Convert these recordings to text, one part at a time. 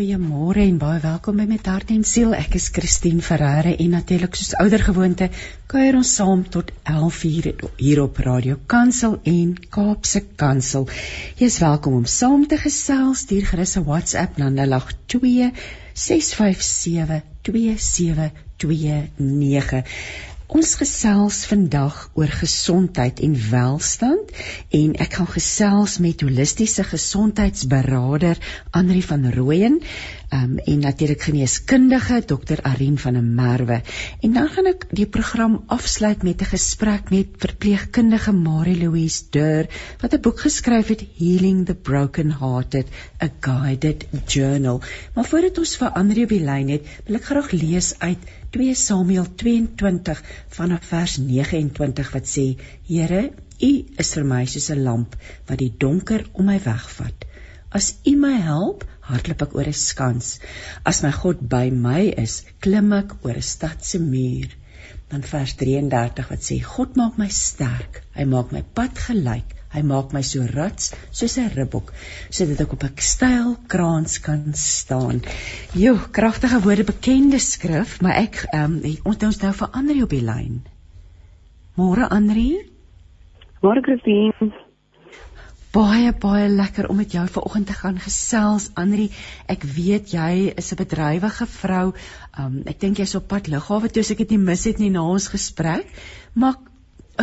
Goeiemôre en baie welkom by Met Hart en Siel. Ek is Christine Ferreira en natuurlik soos ouer gewoonte kuier ons saam tot 11:00 hier op Radio Kansel en Kaapse Kansel. Jy is welkom om saam te gesels. Stuur gerus 'n WhatsApp na 082 657 2729. Ons gesels vandag oor gesondheid en welstand en ek gaan gesels met holistiese gesondheidsberader Andri van Rooyen um, en natuurlik geneeskundige Dr Arien van der Merwe. En dan gaan ek die program afsluit met 'n gesprek met verpleegkundige Marie Louise Deur wat 'n boek geskryf het Healing the Broken Hearted: A Guided Journal. Maar voordat ons vir Andri op die lyn het, wil ek graag lees uit 2 Samuel 22 vanaf vers 29 wat sê: Here, U is vir my soos 'n lamp wat die donker om my wegvat. As U my help, hardloop ek oor 'n skans. As my God by my is, klim ek oor 'n stad se muur. Dan vers 33 wat sê: God maak my sterk. Hy maak my pad gelyk Hy maak my so rats soos 'n ribbok sodat ek op 'n styl kraans kan staan. Jo, kragtige woorde bekende skrif, maar ek ehm um, ons ons nou vir Andri op die lyn. Môre Andri? Môre Christine. Baie baie lekker om met jou vanoggend te gaan gesels Andri. Ek weet jy is 'n bedrywige vrou. Um ek dink jy's op pad lughawe toe as ek dit nie mis het nie na ons gesprek. Maar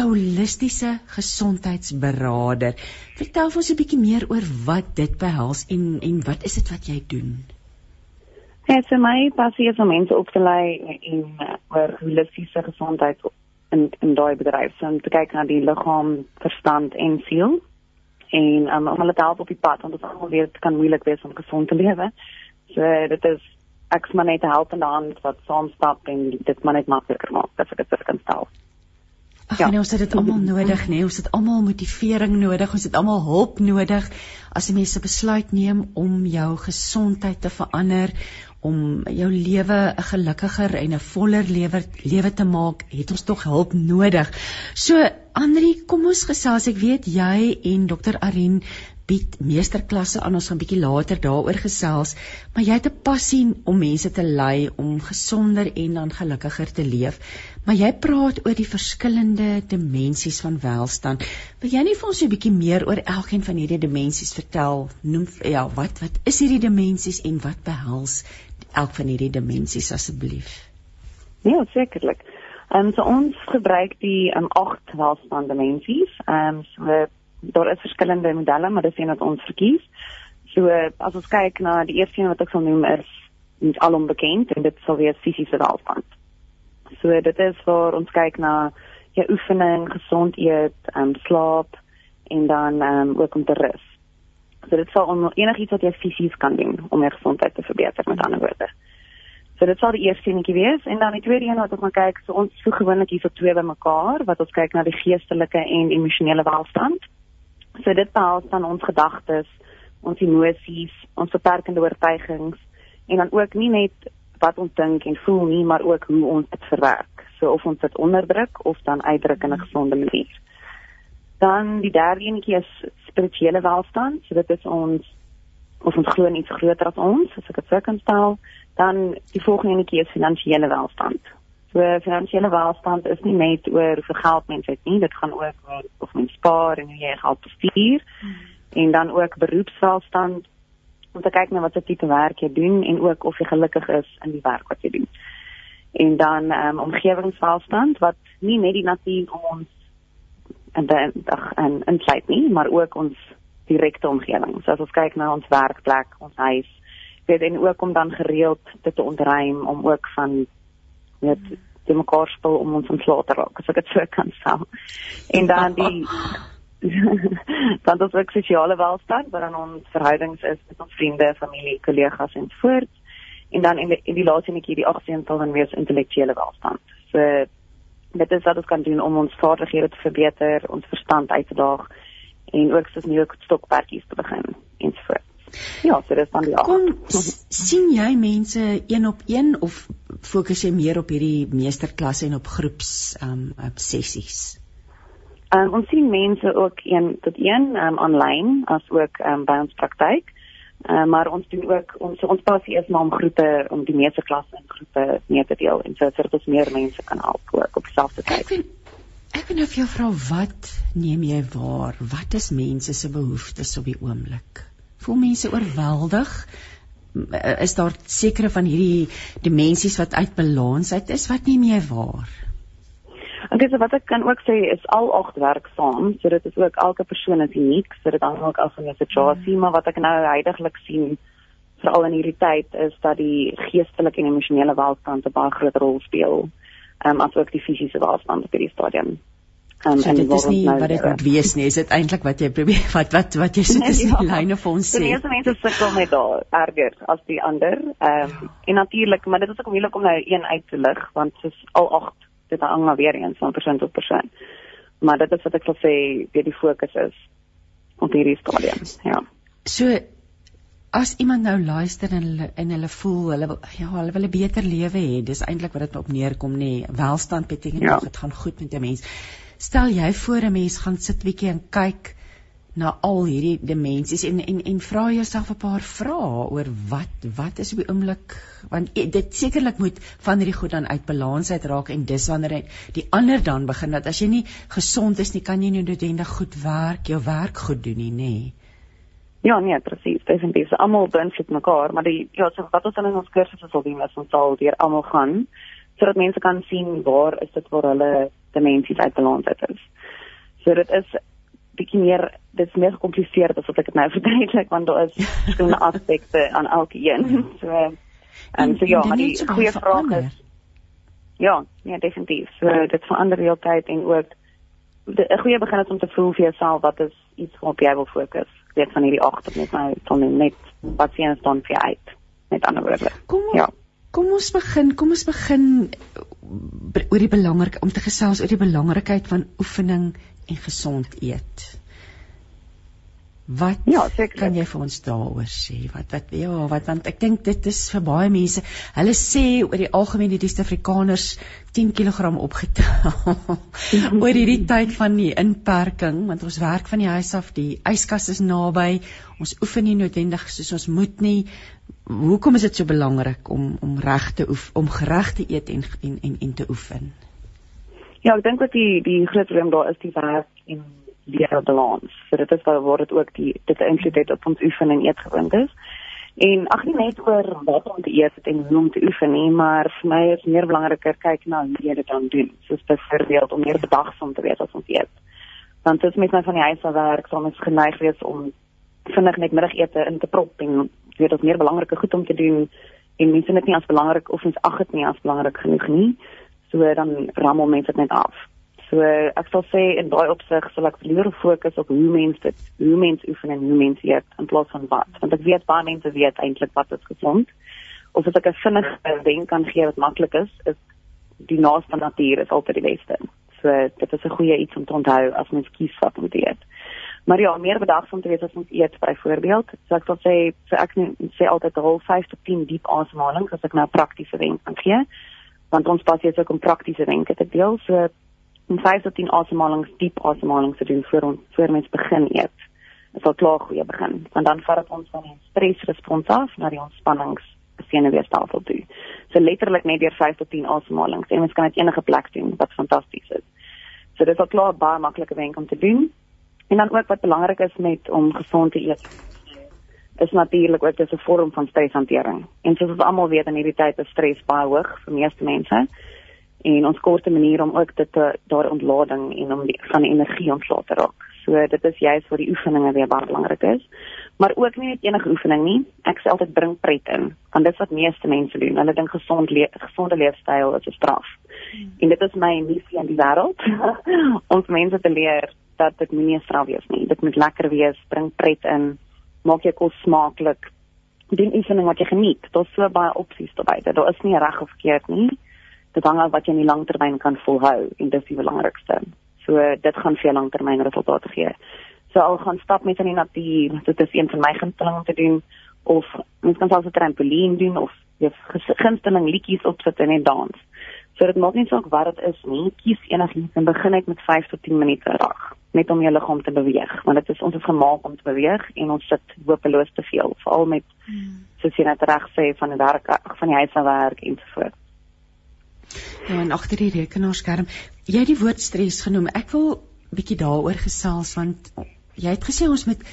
holistiese gesondheidsberader. Vertel ons 'n bietjie meer oor wat dit behels en en wat is dit wat jy doen? Ja, so my passie is om mense op te lei in uh, oor holistiese gesondheid in in daai bedryf, so om te kyk na die liggaam, verstand en siel en um, om hulle te help op die pad want ons almal weet dit kan moeilik wees om gesond te lewe. So dit is ek s'n net 'n helpende hand wat saam stap en dit maar net makliker maak as ek dit kan stel. Ag ja. nee, ons het dit almal nodig, nê? Nee. Ons het almal motivering nodig, ons het almal hulp nodig as jy mense besluit neem om jou gesondheid te verander, om jou lewe 'n gelukkiger en 'n voller lewe lewe te maak, het ons tog hulp nodig. So, Andri, kom ons gesels. Ek weet jy en Dr. Arin bied meesterklasse aan. Ons gaan bietjie later daaroor gesels, maar jy het 'n passie om mense te lei om gesonder en dan gelukkiger te leef. Maar jy praat oor die verskillende dimensies van welstand. Wil jy nie vir ons 'n bietjie meer oor elkeen van hierdie dimensies vertel? Noem ja, wat wat is hierdie dimensies en wat behels elk van hierdie dimensies asseblief? Ja, sekerlik. Ehm um, so ons gebruik die ehm um, agt welstand dimensies. Ehm um, so daar is verskillende modelle, maar dis een wat ons verkies. So as ons kyk na die eerste een wat ek sal noem is nie alom bekend en dit sal wees fisiese welstand. So dit is waar ons kyk na jou oefening, gesond eet, um, slaap en dan um, ook om te rus. So dit sal om enigiets wat jy fisies kan doen om jou gesondheid te verbeter met ander woorde. So dit sal die eerste enetjie wees en dan die tweede een wat ons gaan kyk, so ons voeg gewoonlik hierso twee bymekaar wat ons kyk na die geestelike en emosionele welstand. So dit behels dan ons gedagtes, ons emosies, ons beperkende oortuigings en dan ook nie net wat ons dink en voel nie, maar ook hoe ons dit verwerk. So of ons dit onderdruk of dan uitdruk in 'n gesonde manier. Dan die derde enetjie is spirituele welstand. So dit is ons of ons glo in iets groter as ons, as ek dit sou kan stel. Dan die volgende enetjie is finansiële welstand. So finansiële welstand is nie net oor hoeveel geld mens het nie, dit gaan ook oor of mens spaar en hoe jy geld bestuur. Hmm. En dan ook beroepswelstand om te kyk na wat se tipe werk jy doen en ook of jy gelukkig is in die werk wat jy doen. En dan um, omgewingswelstand wat nie net die natuur om ons en dan en insluit nie, maar ook ons direkte omgewing. So as ons kyk na ons werkplek, ons huis, weet en ook om dan gereeld dit te ontruim om ook van net te mekaar spel om ons ontslae te raak as ek dit so kan sê. En dan die dan ook sosiale welstand wat dan ons verhoudings is met ons vriende, familie, kollegas en voort. En dan in die, in die laaste netjie die agterstal dan weer intellektuele welstand. So dit is wat ons kan doen om ons vaardighede te verbeter, ons verstand uit te daag en ook soos nuwe stokperdjies te begin en so voort. Ja, so dis dan die Kom sien jy mense een op een of fokus jy meer op hierdie meesterklasse en op groeps um op sessies? Um ons sien mense ook een tot een um aanlyn as ook um by ons praktyk. Uh, maar ons doen ook ons ons passie is maar om groepe om die meeste klasse in groepe mee te deel en so sodat ons meer mense kan help ook op dieselfde tyd. Ek vind ek wil nou vir jou vra wat neem jy waar? Wat is mense se behoeftes op die oomblik? Voel mense oorweldig? Is daar sekere van hierdie dimensies wat uit balans uit is? Wat neem jy waar? En dis wat ek kan ook sê is al agt werk saam, so dit is ook elke persoon is uniek, so dit hang ook af van die situasie, mm. maar wat ek nou heidaglik sien veral in hierdie tyd is dat die geestelike en emosionele welstand 'n baie groot rol speel. Ehm um, asook die fisiese welstand op hierdie stadium. Um, so dit is nie nou wat dit moet wees nie, is dit eintlik wat jy probeer wat wat wat jy sê is die lyne vir ons sê. Die meeste mense sukkel met daar erger as die ander. Ehm um, en natuurlik, maar dit is ook moeilik om nou een uit te lig want soos al agt dit hang maar weer eens van persoon tot persoon. Maar dit is wat ek wil sê, wie die fokus is op hierdie stadium. Ja. So as iemand nou luister en hulle en hulle voel hulle ja, hulle wil 'n beter lewe hê, dis eintlik wat dit op neerkom nê. Welstand beteken ja. dit gaan goed met 'n mens. Stel jy voor 'n mens gaan sit bietjie en kyk na al hierdie dimensies en en en vra jouself 'n paar vrae oor wat wat is op die oomblik want dit sekerlik moet van hierdie goed dan uit balans uit raak en dis wanneer die ander dan begin dat as jy nie gesond is nie kan jy nie noodwendig goed werk jou werk goed doen nie nê Ja nee presies definitief. Almal beïnvloed mekaar maar die ja so wat ons dan in ons kursusse sal doen is ons sal deur almal gaan sodat mense kan sien waar is dit waar hulle dimensies uit balans uit is so dit is bietjie meer dit is meer gekompliseerd as wat ek dit nou verduidelik want daar is verskillende aspekte aan elke een. So en so ja, maar die goeie vraag is Ja, ja definitief. So dit verander heeltyd en ook 'n goeie begin is om te voel vir jouself wat is iets waarop jy wil fokus. Weet van hierdie agter net nou dan net wat sien staan vir uit. Met ander woorde. Kom ja. Kom ons begin, kom ons begin oor die belangrik om te gesels oor die belangrikheid van oefening en gesond eet. Wat ja, kan jy vir ons daaroor sê? Wat wat ja, wat want ek dink dit is vir baie mense. Hulle sê oor die algemeen die Suid-Afrikaners 10 kg opgetel oor hierdie tyd van die inperking want ons werk van die huis af, die yskas is naby. Ons oefen nie noodwendig soos ons moet nie. Hoekom is dit so belangrik om om reg te oef om gereg te eet en en en, en te oefen? Ja, ek dink dat die die groot probleem daar is die werk en leer balans. So dit is waar word dit ook die dit invloed op ons oefening eetgewoond is. En ag nie net oor wat om te eet en hoe om te oefen nie, maar vir my is meer belangriker kyk na hoe jy dit dan doen. Soos byvoorbeeld om meer bedagsaam te wees as ons eet. Want dit is met my van die huis af werk, so ons geneig wees om vinnig net middagete in te prop en weet dit meer belangrike goed om te doen en mense dit nie as belangrik of ons ag dit nie as belangrik genoeg nie. So dan rammel mense dit net af. So ek sal sê in daai opsig sal ek liewer fokus op hoe mense dit, hoe mense oefen en hoe mense eet in plaas van wat. Want ek weet baie mense weet eintlik wat is gesond. Of as ek 'n vinnige wenk kan gee wat maklik is, is die naaste natuur is altyd die beste. So dit is 'n goeie iets om te onthou as mens kies wat om te eet. Maar ja, meer bedagsaam te wees as ons eet byvoorbeeld. So ek sal sê so ek sê altyd rol 5 tot 10 diep asemhalings as ek nou 'n praktiese wenk kan gee. Want ons pas hier ook om praktiese wenke te deel. So om 5 tot 10 asemhalings diep asemhalings te doen voor ons voor mens begin eet. Dit sal klaar goeie begin, want dan vat dit ons van die stresrespons af na die ontspannings senuweestelsel toe. So letterlik net deur 5 tot 10 asemhalings en mens kan dit enige plek doen wat fantasties is. So dit is al klaar baie maklike wenk om te doen. En dan ook wat belangrik is met om gesond te eet is natuurlik ook 'n vorm van streshantering. En soos ons almal weet in hierdie tyd is stres baie hoog vir meeste mense en ons korte manier om ook dit te daar ontlading en om die, van die energie ontslae te raak. So dit is juist vir die oefeninge weer baie belangrik is. Maar ook nie net enige oefening nie. Ek sê altyd bring pret in. Want dit is wat meeste mense doen. Hulle dink gesond le gesonde leefstyl is 'n straf. Hmm. En dit is my missie in die wêreld om mense te leer dat dit nie 'n straf is nie. Dit moet lekker wees. Bring pret in. Maak jou kos smaaklik. Doen oefening wat jy geniet. Daar's so baie opsies daarbey. Daar is nie reg of verkeerd nie dit hang af wat jy in die langtermyn kan volhou en dis die belangrikste. So dit gaan vir jou langtermyn resultate gee. So al gaan stap met in die natuur, dit is een van my gunsteling om te doen of mens kan selfs 'n trampolien doen of jy gunsteling liedjies opsit en net dans. So dit maak nie saak wat dit is nie, kies enigiets en begin net met 5 tot 10 minute 'n dag. net om jou liggaam te beweeg want dit is ons is gemaak om te beweeg en ons sit hopeloos te veel veral met hmm. soos jy net reg sê van die werk van die huiswerk en so voort. Ja en agter die rekenaarskerm jy het die woord stres genoem ek wil bietjie daaroor gesels want jy het gesê ons moet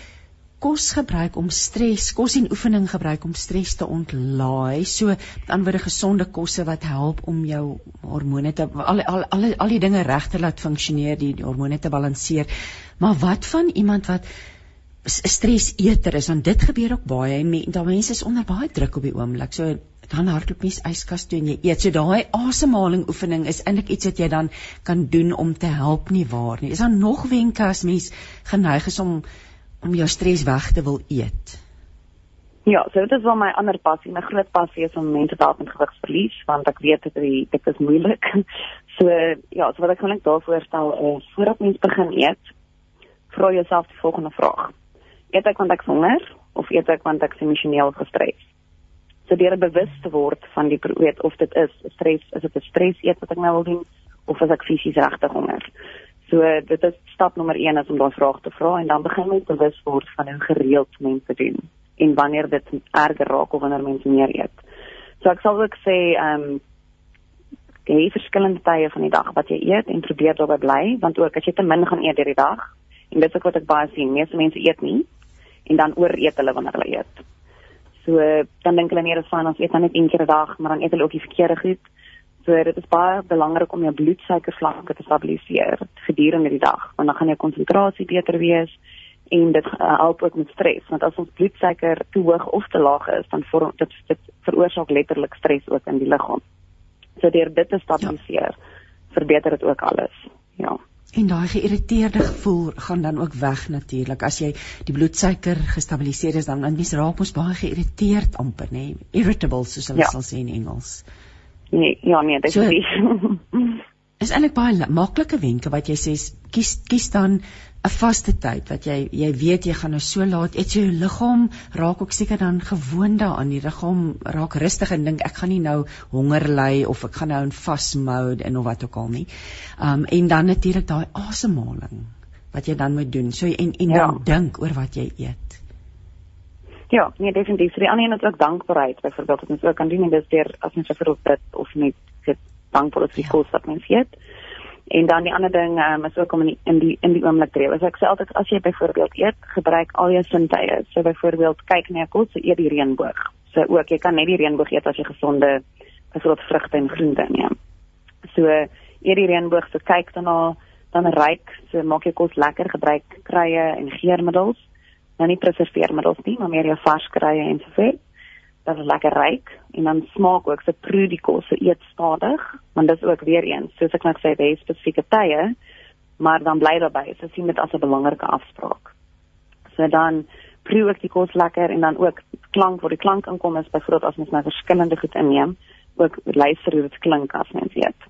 kos gebruik om stres, kos en oefening gebruik om stres te ontlaai. So met ander woorde gesonde kosse wat help om jou hormone te al al al, al die dinge reg te laat funksioneer, die, die hormone te balanseer. Maar wat van iemand wat stres eter is want dit gebeur ook baie daar mense is onder baie druk op die oomblik. So dan hardloop mens yskas toe en jy eet. So daai asemhaling oefening is eintlik iets wat jy dan kan doen om te help nie waar nie. Is daar nog wenke as mens geneig is om om jou stres weg te wil eet? Ja, so dit is wel my ander passie. My groot passie is om mense te help met gewigsverlies want ek weet dit is dit is moeilik. So ja, so wat ek net daarvoor stel is voordat mens begin eet, vra jouself die volgende vraag. Eet ek want ek honger of eet ek want ek emosioneel gestres? So deur bewus te word van die weet of dit is stres, is dit 'n stres eet wat ek nou wil doen of as ek fisies regtig honger. So dit is stap nommer 1 is om daai vraag te vra en dan begin jy bewus word van hoe gereeld mense doen en wanneer dit erger raak of wanneer mense meer eet. So ek sal ook sê ehm um, gee verskillende tye van die dag wat jy eet en probeer daarby bly want ook as jy te min gaan eet deur die dag en dit is ook wat ek baie sien, meeste mense eet nie en dan ooreet hulle wanneer hulle eet. So dan dink hulle meer as van ons eet dan net een keer 'n dag, maar dan eet hulle ook die verkeerde goed. So dit is baie belangrik om jou bloedsuikervlakke te stabiliseer gedurende die dag, want dan gaan jou konsentrasie beter wees en dit uh, help ook met stres, want as ons bloedsuiker te hoog of te laag is, dan vorm dit dit veroorsaak letterlik stres ook in die liggaam. So deur dit te stabiliseer, ja. verbeter dit ook alles. Ja. En daai geïrriteerde gevoel gaan dan ook weg natuurlik. As jy die bloedsuiker gestabiliseer is dan dan mens raak ons baie geïrriteerd amper, nê? Irritable soos hulle ja. sal sê in Engels. Nee, ja nee, dit so, is Is eintlik baie maklike wenke wat jy sê, kies kies dan 'n vaste tyd wat jy jy weet jy gaan nou so laat eet jou liggaam raak ook seker dan gewoond daaraan die liggaam raak rustig en dink ek gaan nie nou honger ly of ek gaan nou in vas mode en of wat ook al nie. Um en dan natuurlik daai asemhaling wat jy dan moet doen. So en en ja. dan dink oor wat jy eet. Ja, nee definitief. So die ander een is ook dankbaarheid. Byvoorbeeld as mens ook kan doen en dis deur as mens vir op dit of net sit dankbaar vir die kos wat mens eet. En dan die ander ding um, is ook om in die in die, in die oomblik te leef. Ek sê altyd as jy byvoorbeeld eet, gebruik al jou sintuie. So byvoorbeeld kyk na 'n kos, so eet die reënboog. So ook jy kan net die reënboog eet as jy gesonde byvoorbeeld vrugte en groente neem. So eet die reënboog, so kyk daarna, dan ryk, so maak jy kos lekker, gebruik kruie en geurmiddels nou nie preserveermiddels nie, maar meer jou vars krye en so voort. Dit is lekker ryk en dan smaak ook se so proe die kos, se so eet stadig, want dit is ook weer eens, soos ek net sê, baie spesifieke tye, maar dan bly daarby, so sien dit as 'n belangrike afspraak. So dan proe ook die kos lekker en dan ook klank waar die klank inkom is byvoorbeeld as mens nou verskillende goed inneem, ook luister hoe dit klink as mens eet.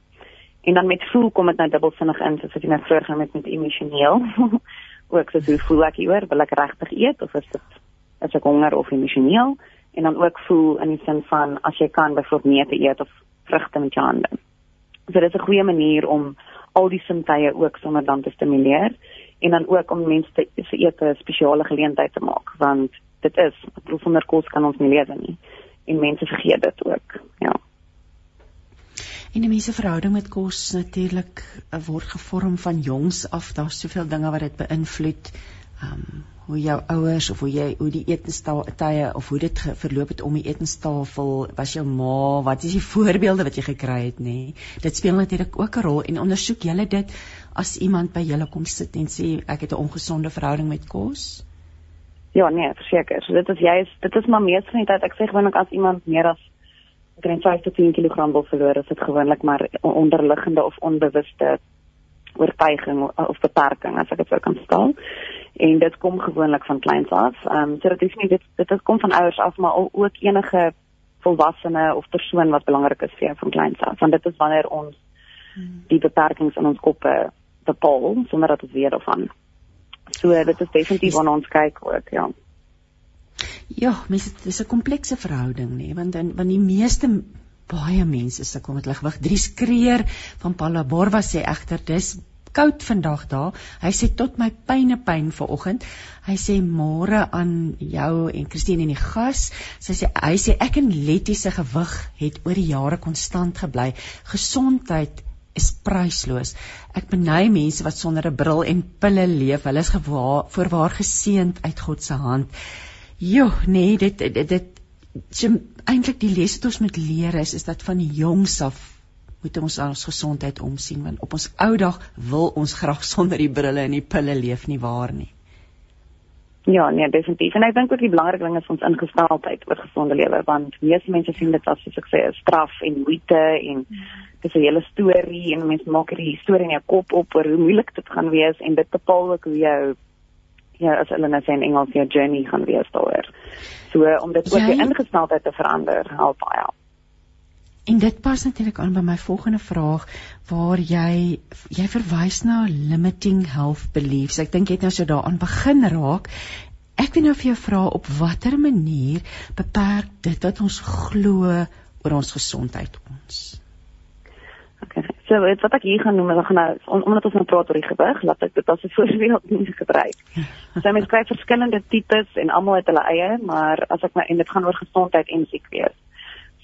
En dan met voel kom dit nou dubbelsinnig in, soos jy net vroeër met met emosioneel. ook soos hoe voel ek hieroor wil ek regtig eet of is dit is ek honger of emosioneel en dan ook voel in die sin van as jy kan byvoorbeeld nee te eet of vrugte met jou hande. So dit is 'n goeie manier om al die sintuie ook sommer dan te stimuleer en dan ook om mense te vir eet 'n spesiale geleentheid te maak want dit is bedoel sonder kos kan ons nie lewe nie en mense vergeet dit ook ja En die mense verhouding met kos natuurlik eh, word gevorm van jongs af. Daar's soveel dinge wat dit beïnvloed. Ehm um, hoe jou ouers of hoe jy hoe die etenstye of hoe dit verloop het om die etenstafel, was jou ma, wat is die voorbeelde wat jy gekry het nê? Dit speel natuurlik ook 'n rol en ondersoek julle dit as iemand by julle kom sit en sê ek het 'n ongesonde verhouding met kos? Ja, nee, verseker. So dit is jy dit is maar meestal van die tyd ek sê gewoonlik as iemand meer as ek dink 5 tot 10 kg wil verloor, is dit gewoonlik maar onderliggende of onbewuste oortuiging of beperking as ek dit sou kan stel. En dit kom gewoonlik van kleins af. Ehm um, so dit is nie dit dit kom van ouers af, maar ook enige volwassene of persoon wat belangrik is vir jou van kleins af. Want dit is wanneer ons die beperkings in ons koppe bepaal sonder dat ons weet daarvan. So dit is definitief wanneer ons kyk ook, ja. Ja, mens dit is 'n komplekse verhouding nê, nee, want dan want die meeste baie mense sukkel met hulle gewig. Dries Kreer van Palaborwa sê egter dis koud vandag daar. Hy sê tot my pyne pyn vanoggend. Hy sê môre aan jou en Christine en die gas. Sy sê hy sê ek en Letty se gewig het oor die jare konstant gebly. Gesondheid is prysloos. Ek beny mense wat sonder 'n bril en pille leef. Hulle is gewaar voorwaar geseënd uit God se hand. Jo, nee, dit dit dit so eintlik die les wat ons moet leer is is dat van jongs af moet ons ons gesondheid omsien want op ons ou dag wil ons graag sonder die brille en die pille leef nie waar nie. Ja, nee, definitief. En ek dink ook die belangrike ding is ons ingesteldheid oor gesonde lewe want meeste mense sien dit as soos ek sê 'n straf en moeite en dis 'n hele storie en mense maak hierdie storie in jou kop op oor hoe moeilik dit gaan wees en dit bepaal ook hoe jou ja, as hulle net nou sê in Engels jou journey gaan wees daaroor. So om dit ook die ingesteldheid te verander, help baie. En dit pas natuurlik aan by my volgende vraag waar jy jy verwys na limiting health beliefs. Ek dink jy het nou so daaraan begin raak. Ek wil nou vir jou vra op watter manier beperk dit wat ons glo oor ons gesondheid ons? Okay. So wat ek hier gaan noem, ek gaan nou on, omdat ons nou praat oor die gewig, laat ek dit as 'n voorbeeld nie gebruik. So mense kry verskillende tipes en almal het hulle eie, maar as ek nou en dit gaan oor gesondheid en siek wees.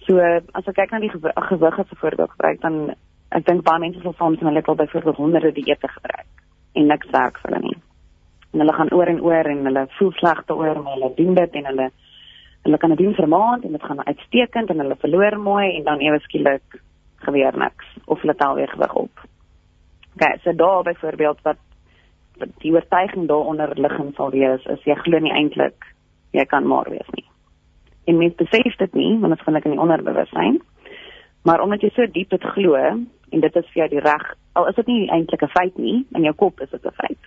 So as ek kyk na die gewig, gewig as 'n voorbeeld gebruik, dan ek dink baie mense sal soms hulle al byvoorbeeld honderde dieete gebruik en niks werk vir hulle nie. En hulle gaan oor en oor en hulle voel sleg daaroor, maar hulle doen dit en hulle hulle kan dit doen vir 'n maand en dit gaan uitstekend en hulle verloor mooi en dan ewe skielik gebeur niks of hulle tel weer gewig op. OK, so daar byvoorbeeld wat wat die oortuiging daaronder liggend sal wees is jy glo nie eintlik jy kan maar wees nie. En mens besef dit nie want dit gaan in die onderbewussyn. Maar omdat jy so diep dit glo en dit is vir jou die reg, al is dit nie eintlik 'n feit nie, in jou kop is dit 'n feit.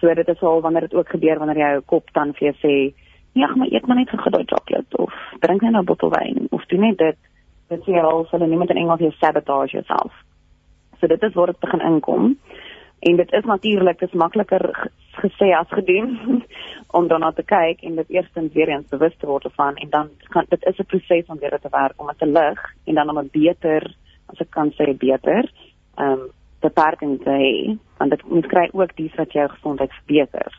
So dit is al wanneer dit ook gebeur wanneer jou kop dan vir jou sê, "Ja, maar eet maar net 'n gedooi sjokolade of drink net 'n bottel wyn of doen net dit." dit sê al noem dit in Engels jy sabotage yourself. So dit is waar dit begin inkom. En dit is natuurlik dis makliker gesê as gedoen om daarna te kyk en dit eerstens weer eens bewus te word van en dan kan dit is 'n proses om weer te werk om dit te lig en dan om 'n beter as ek kan sê beter ehm um, beperking te hê want dit moet kry ook dies wat jou gesondheid verbeter.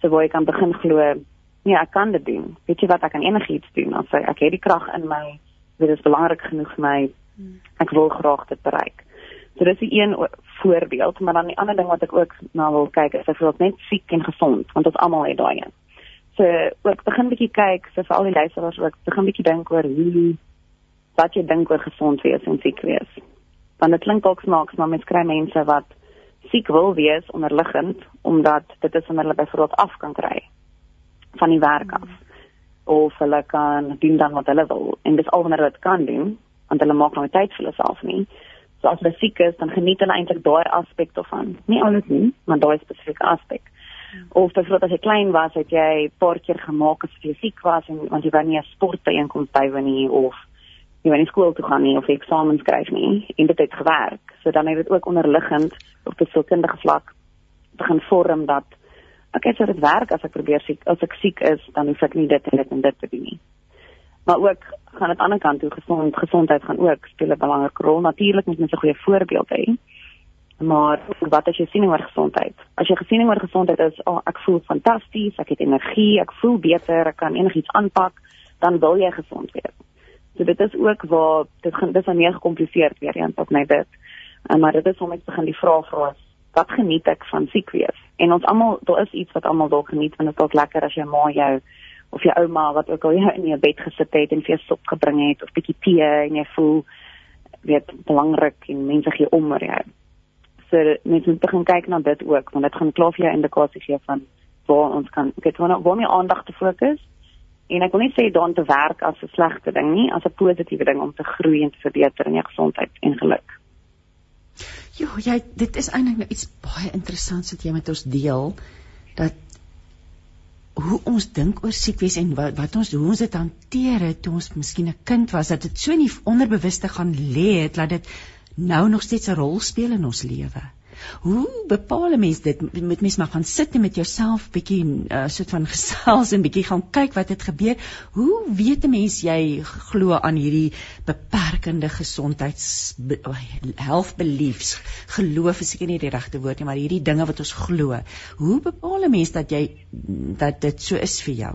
So waar jy kan begin glo, nee, ek kan dit doen. Weet jy wat ek kan enigiets doen as ek, ek het die krag in my dit is belangrik genoeg vir my. Ek wil graag dit bereik. So dis 'n een voorbeeld, maar dan die ander ding wat ek ook na wil kyk is of ek net siek en gesond, want ons almal het daai een. So ook begin bietjie kyk, so vir al die luisteraars ook, begin bietjie dink oor hoe wat jy dink oor gesond wees en siek wees. Want dit klink dalk snaaks, maar mens kry mense wat siek wil wees onderliggend omdat dit is wanneer hulle byvoorbeeld af kan kry van die werk af. Of hulle kan doen dan wat hulle wil en dis al wanneer hulle dit kan doen want hulle maak nou tyd vir hulle self nie so as hulle siek is dan geniet hulle eintlik daai aspek daarvan. Nie alles nie maar daai spesifieke aspek of as jy klein was het jy 'n paar keer gemaak as jy siek was en want jy wou nie 'n sportbyeenkoms bywoon nie of jy wou nie skool toe gaan nie of eksamens skryf nie en dit het gewerk. So dan het dit ook onderliggend op 'n sielkundige vlak begin vorm dat het so dit werk. As ek probeer siek as ek siek is dan hoef ek nie dit en dit en dit te doen nie maar ook gaan aan die ander kant toe gesond gesondheid gaan ook speel 'n belangrike rol. Natuurlik moet mens 'n goeie voorbeeld hê. Maar wat as jy sien oor gesondheid as jy gesien oor gesondheid is oh, ek voel fantasties ek het energie ek voel beter ek kan enigiets aanpak dan wil jy gesond wees so dit is ook waar dit gaan dis dan meer gekompliseer weer eens op my dit maar dit is om net begin die vraag vra wat geniet ek van siek wees? En ons almal, daar is iets wat almal dalk geniet, want dit is ook lekker as jy ma jou of jou ouma wat ook al jou in jou bed gesit het en vir jou sop gebring het of bietjie tee en jy voel weet belangrik en mense gee om oor jou. So mense moet begin kyk na dit ook, want dit gaan klaar vir jou indikasie gee van waar ons kan het waar waar my aandag te fokus. En ek wil nie sê daan te werk as 'n slegte ding nie, as 'n positiewe ding om te groei en te verbeter in jou gesondheid en geluk. Jo, jy dit is eintlik nou iets baie interessants wat jy met ons deel dat hoe ons dink oor siek wees en wat, wat ons hoe ons dit hanteer het toe ons miskien 'n kind was dat dit so nie onderbewuste gaan lê het dat dit nou nog steeds 'n rol speel in ons lewe. Hoe bepaal 'n mens dit? Moet mens maar gaan sit en met jouself bietjie 'n uh, soort van gesels en bietjie gaan kyk wat het gebeur. Hoe weet 'n mens jy glo aan hierdie beperkende gesondheids health beliefs? Geloof is seker nie die regte woord nie, maar hierdie dinge wat ons glo. Hoe bepaal 'n mens dat jy dat dit so is vir jou?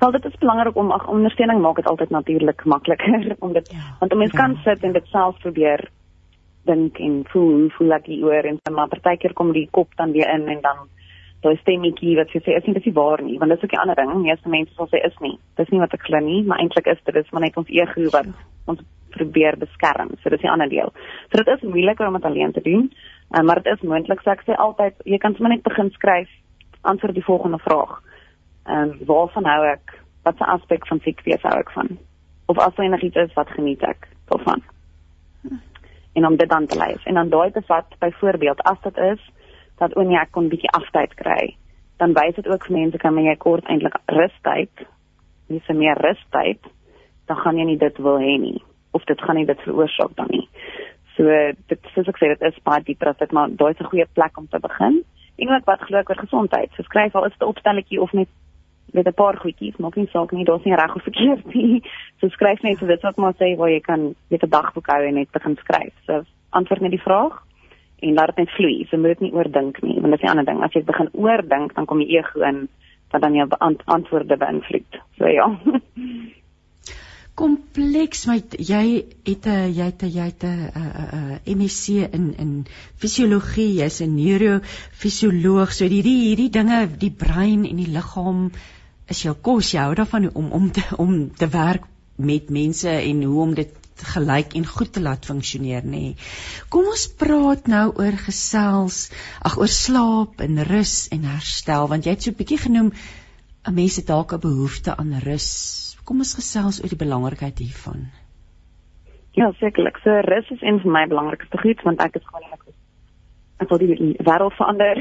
Wel dit is belangrik om ag ondersteuning maak dit altyd natuurlik makliker om dit ja, want 'n mens ja. kan sit en dit self probeer dink en voel hoe voel ek hieroor en maar partykeer kom die kop dan weer in en dan daai stemmetjie wat sê is nie dis nie waar nie want dit is ook 'n ander ding meeste mense sal sê is nie. Dis nie wat ek glo nie maar eintlik is dit dis maar net ons ego wat ons probeer beskerm so dis 'n ander deel. So dit is moeiliker om dit alleen te doen uh, maar dit is moontlik so ek sê altyd jy kan sommer net begin skryf antwoord die volgende vraag. Ehm um, waarvan hou ek? Wat 'n aspek van siek wees hou ek van? Of as enigiets is wat geniet ek daarvan en om dit dan te lees. En dan daai te vat byvoorbeeld as dit is dat oom ek kon bietjie aftyd kry, dan wys dit ook vir mense kan jy kort eintlik rustyd, dis meer rustyd, dan gaan jy nie dit wil hê nie of dit gaan nie dit veroorsaak dan nie. So dit soos ek sê dit is baie dieper as dit maar daai is 'n goeie plek om te begin. En ook wat glo ek oor gesondheid. So skryf al is dit opstelletjie of net met 'n paar goedjies, maak nie saak nie, daar's nie reg of verkeerd nie. So skryf net dit wat maar sê waar jy kan met 'n dagboek hou en net begin skryf. So antwoord net die vraag en laat dit net vloei. So moet dit nie oordink nie, want dit is 'n ander ding. As jy begin oordink, dan kom jy ego in wat dan jou ant antwoorde beïnvloed. So ja. kompleks my jy het 'n jy het 'n jy het 'n 'n MSc in in fisiologie jy's 'n neurofisioloog so hierdie hierdie dinge die brein en die liggaam is jou kos jy hou daarvan om om te om te werk met mense en hoe om dit gelyk en goed te laat funksioneer nê. Nee. Kom ons praat nou oor gesels, ag oor slaap en rus en herstel want jy het so 'n bietjie genoem 'n mens het dalk 'n behoefte aan rus. Kom ons gesels oor die belangrikheid hiervan. Ja, sekerlik. So rus is een van my belangrikste goed want ek is gewoon ek wil die wêreld verander.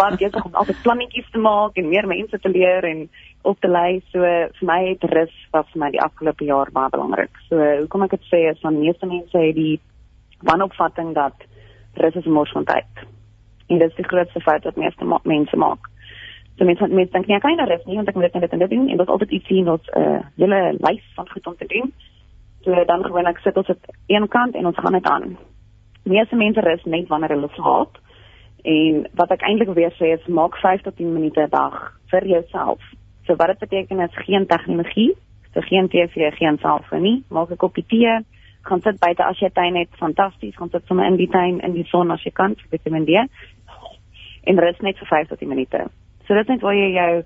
Want jy het om altyd plannetjies te maak en meer mense te leer en op te lei. So vir my het rus was vir my die afgelope jaar baie belangrik. So hoekom ek dit sê is van meeste mense het die wanopvatting dat rus is 'n mors van tyd. En dit is die grootste fout wat meeste ma mense maak. So mense mense dink nie ek kan nie rus nie want ek moet dit net en dit doen en dit is altyd iets sien wat 'n uh, hele lys van goed om te doen. So dan gewoonlik sit ons op een kant en ons gaan net aan meeste mense rus net wanneer hulle slaap. En wat ek eintlik weer sê is maak 5 tot 10 minute 'n dag vir jouself. So wat dit beteken is geen tegnologie, so geen TV, geen selfoon nie. Maak 'n koppie tee, gaan sit buite as jy tuin het, fantasties, gaan sit sommer in die tuin in die son as jy kan, vir Vitamin D. En rus net vir 5 tot 10 minute. So dit net waar jy jou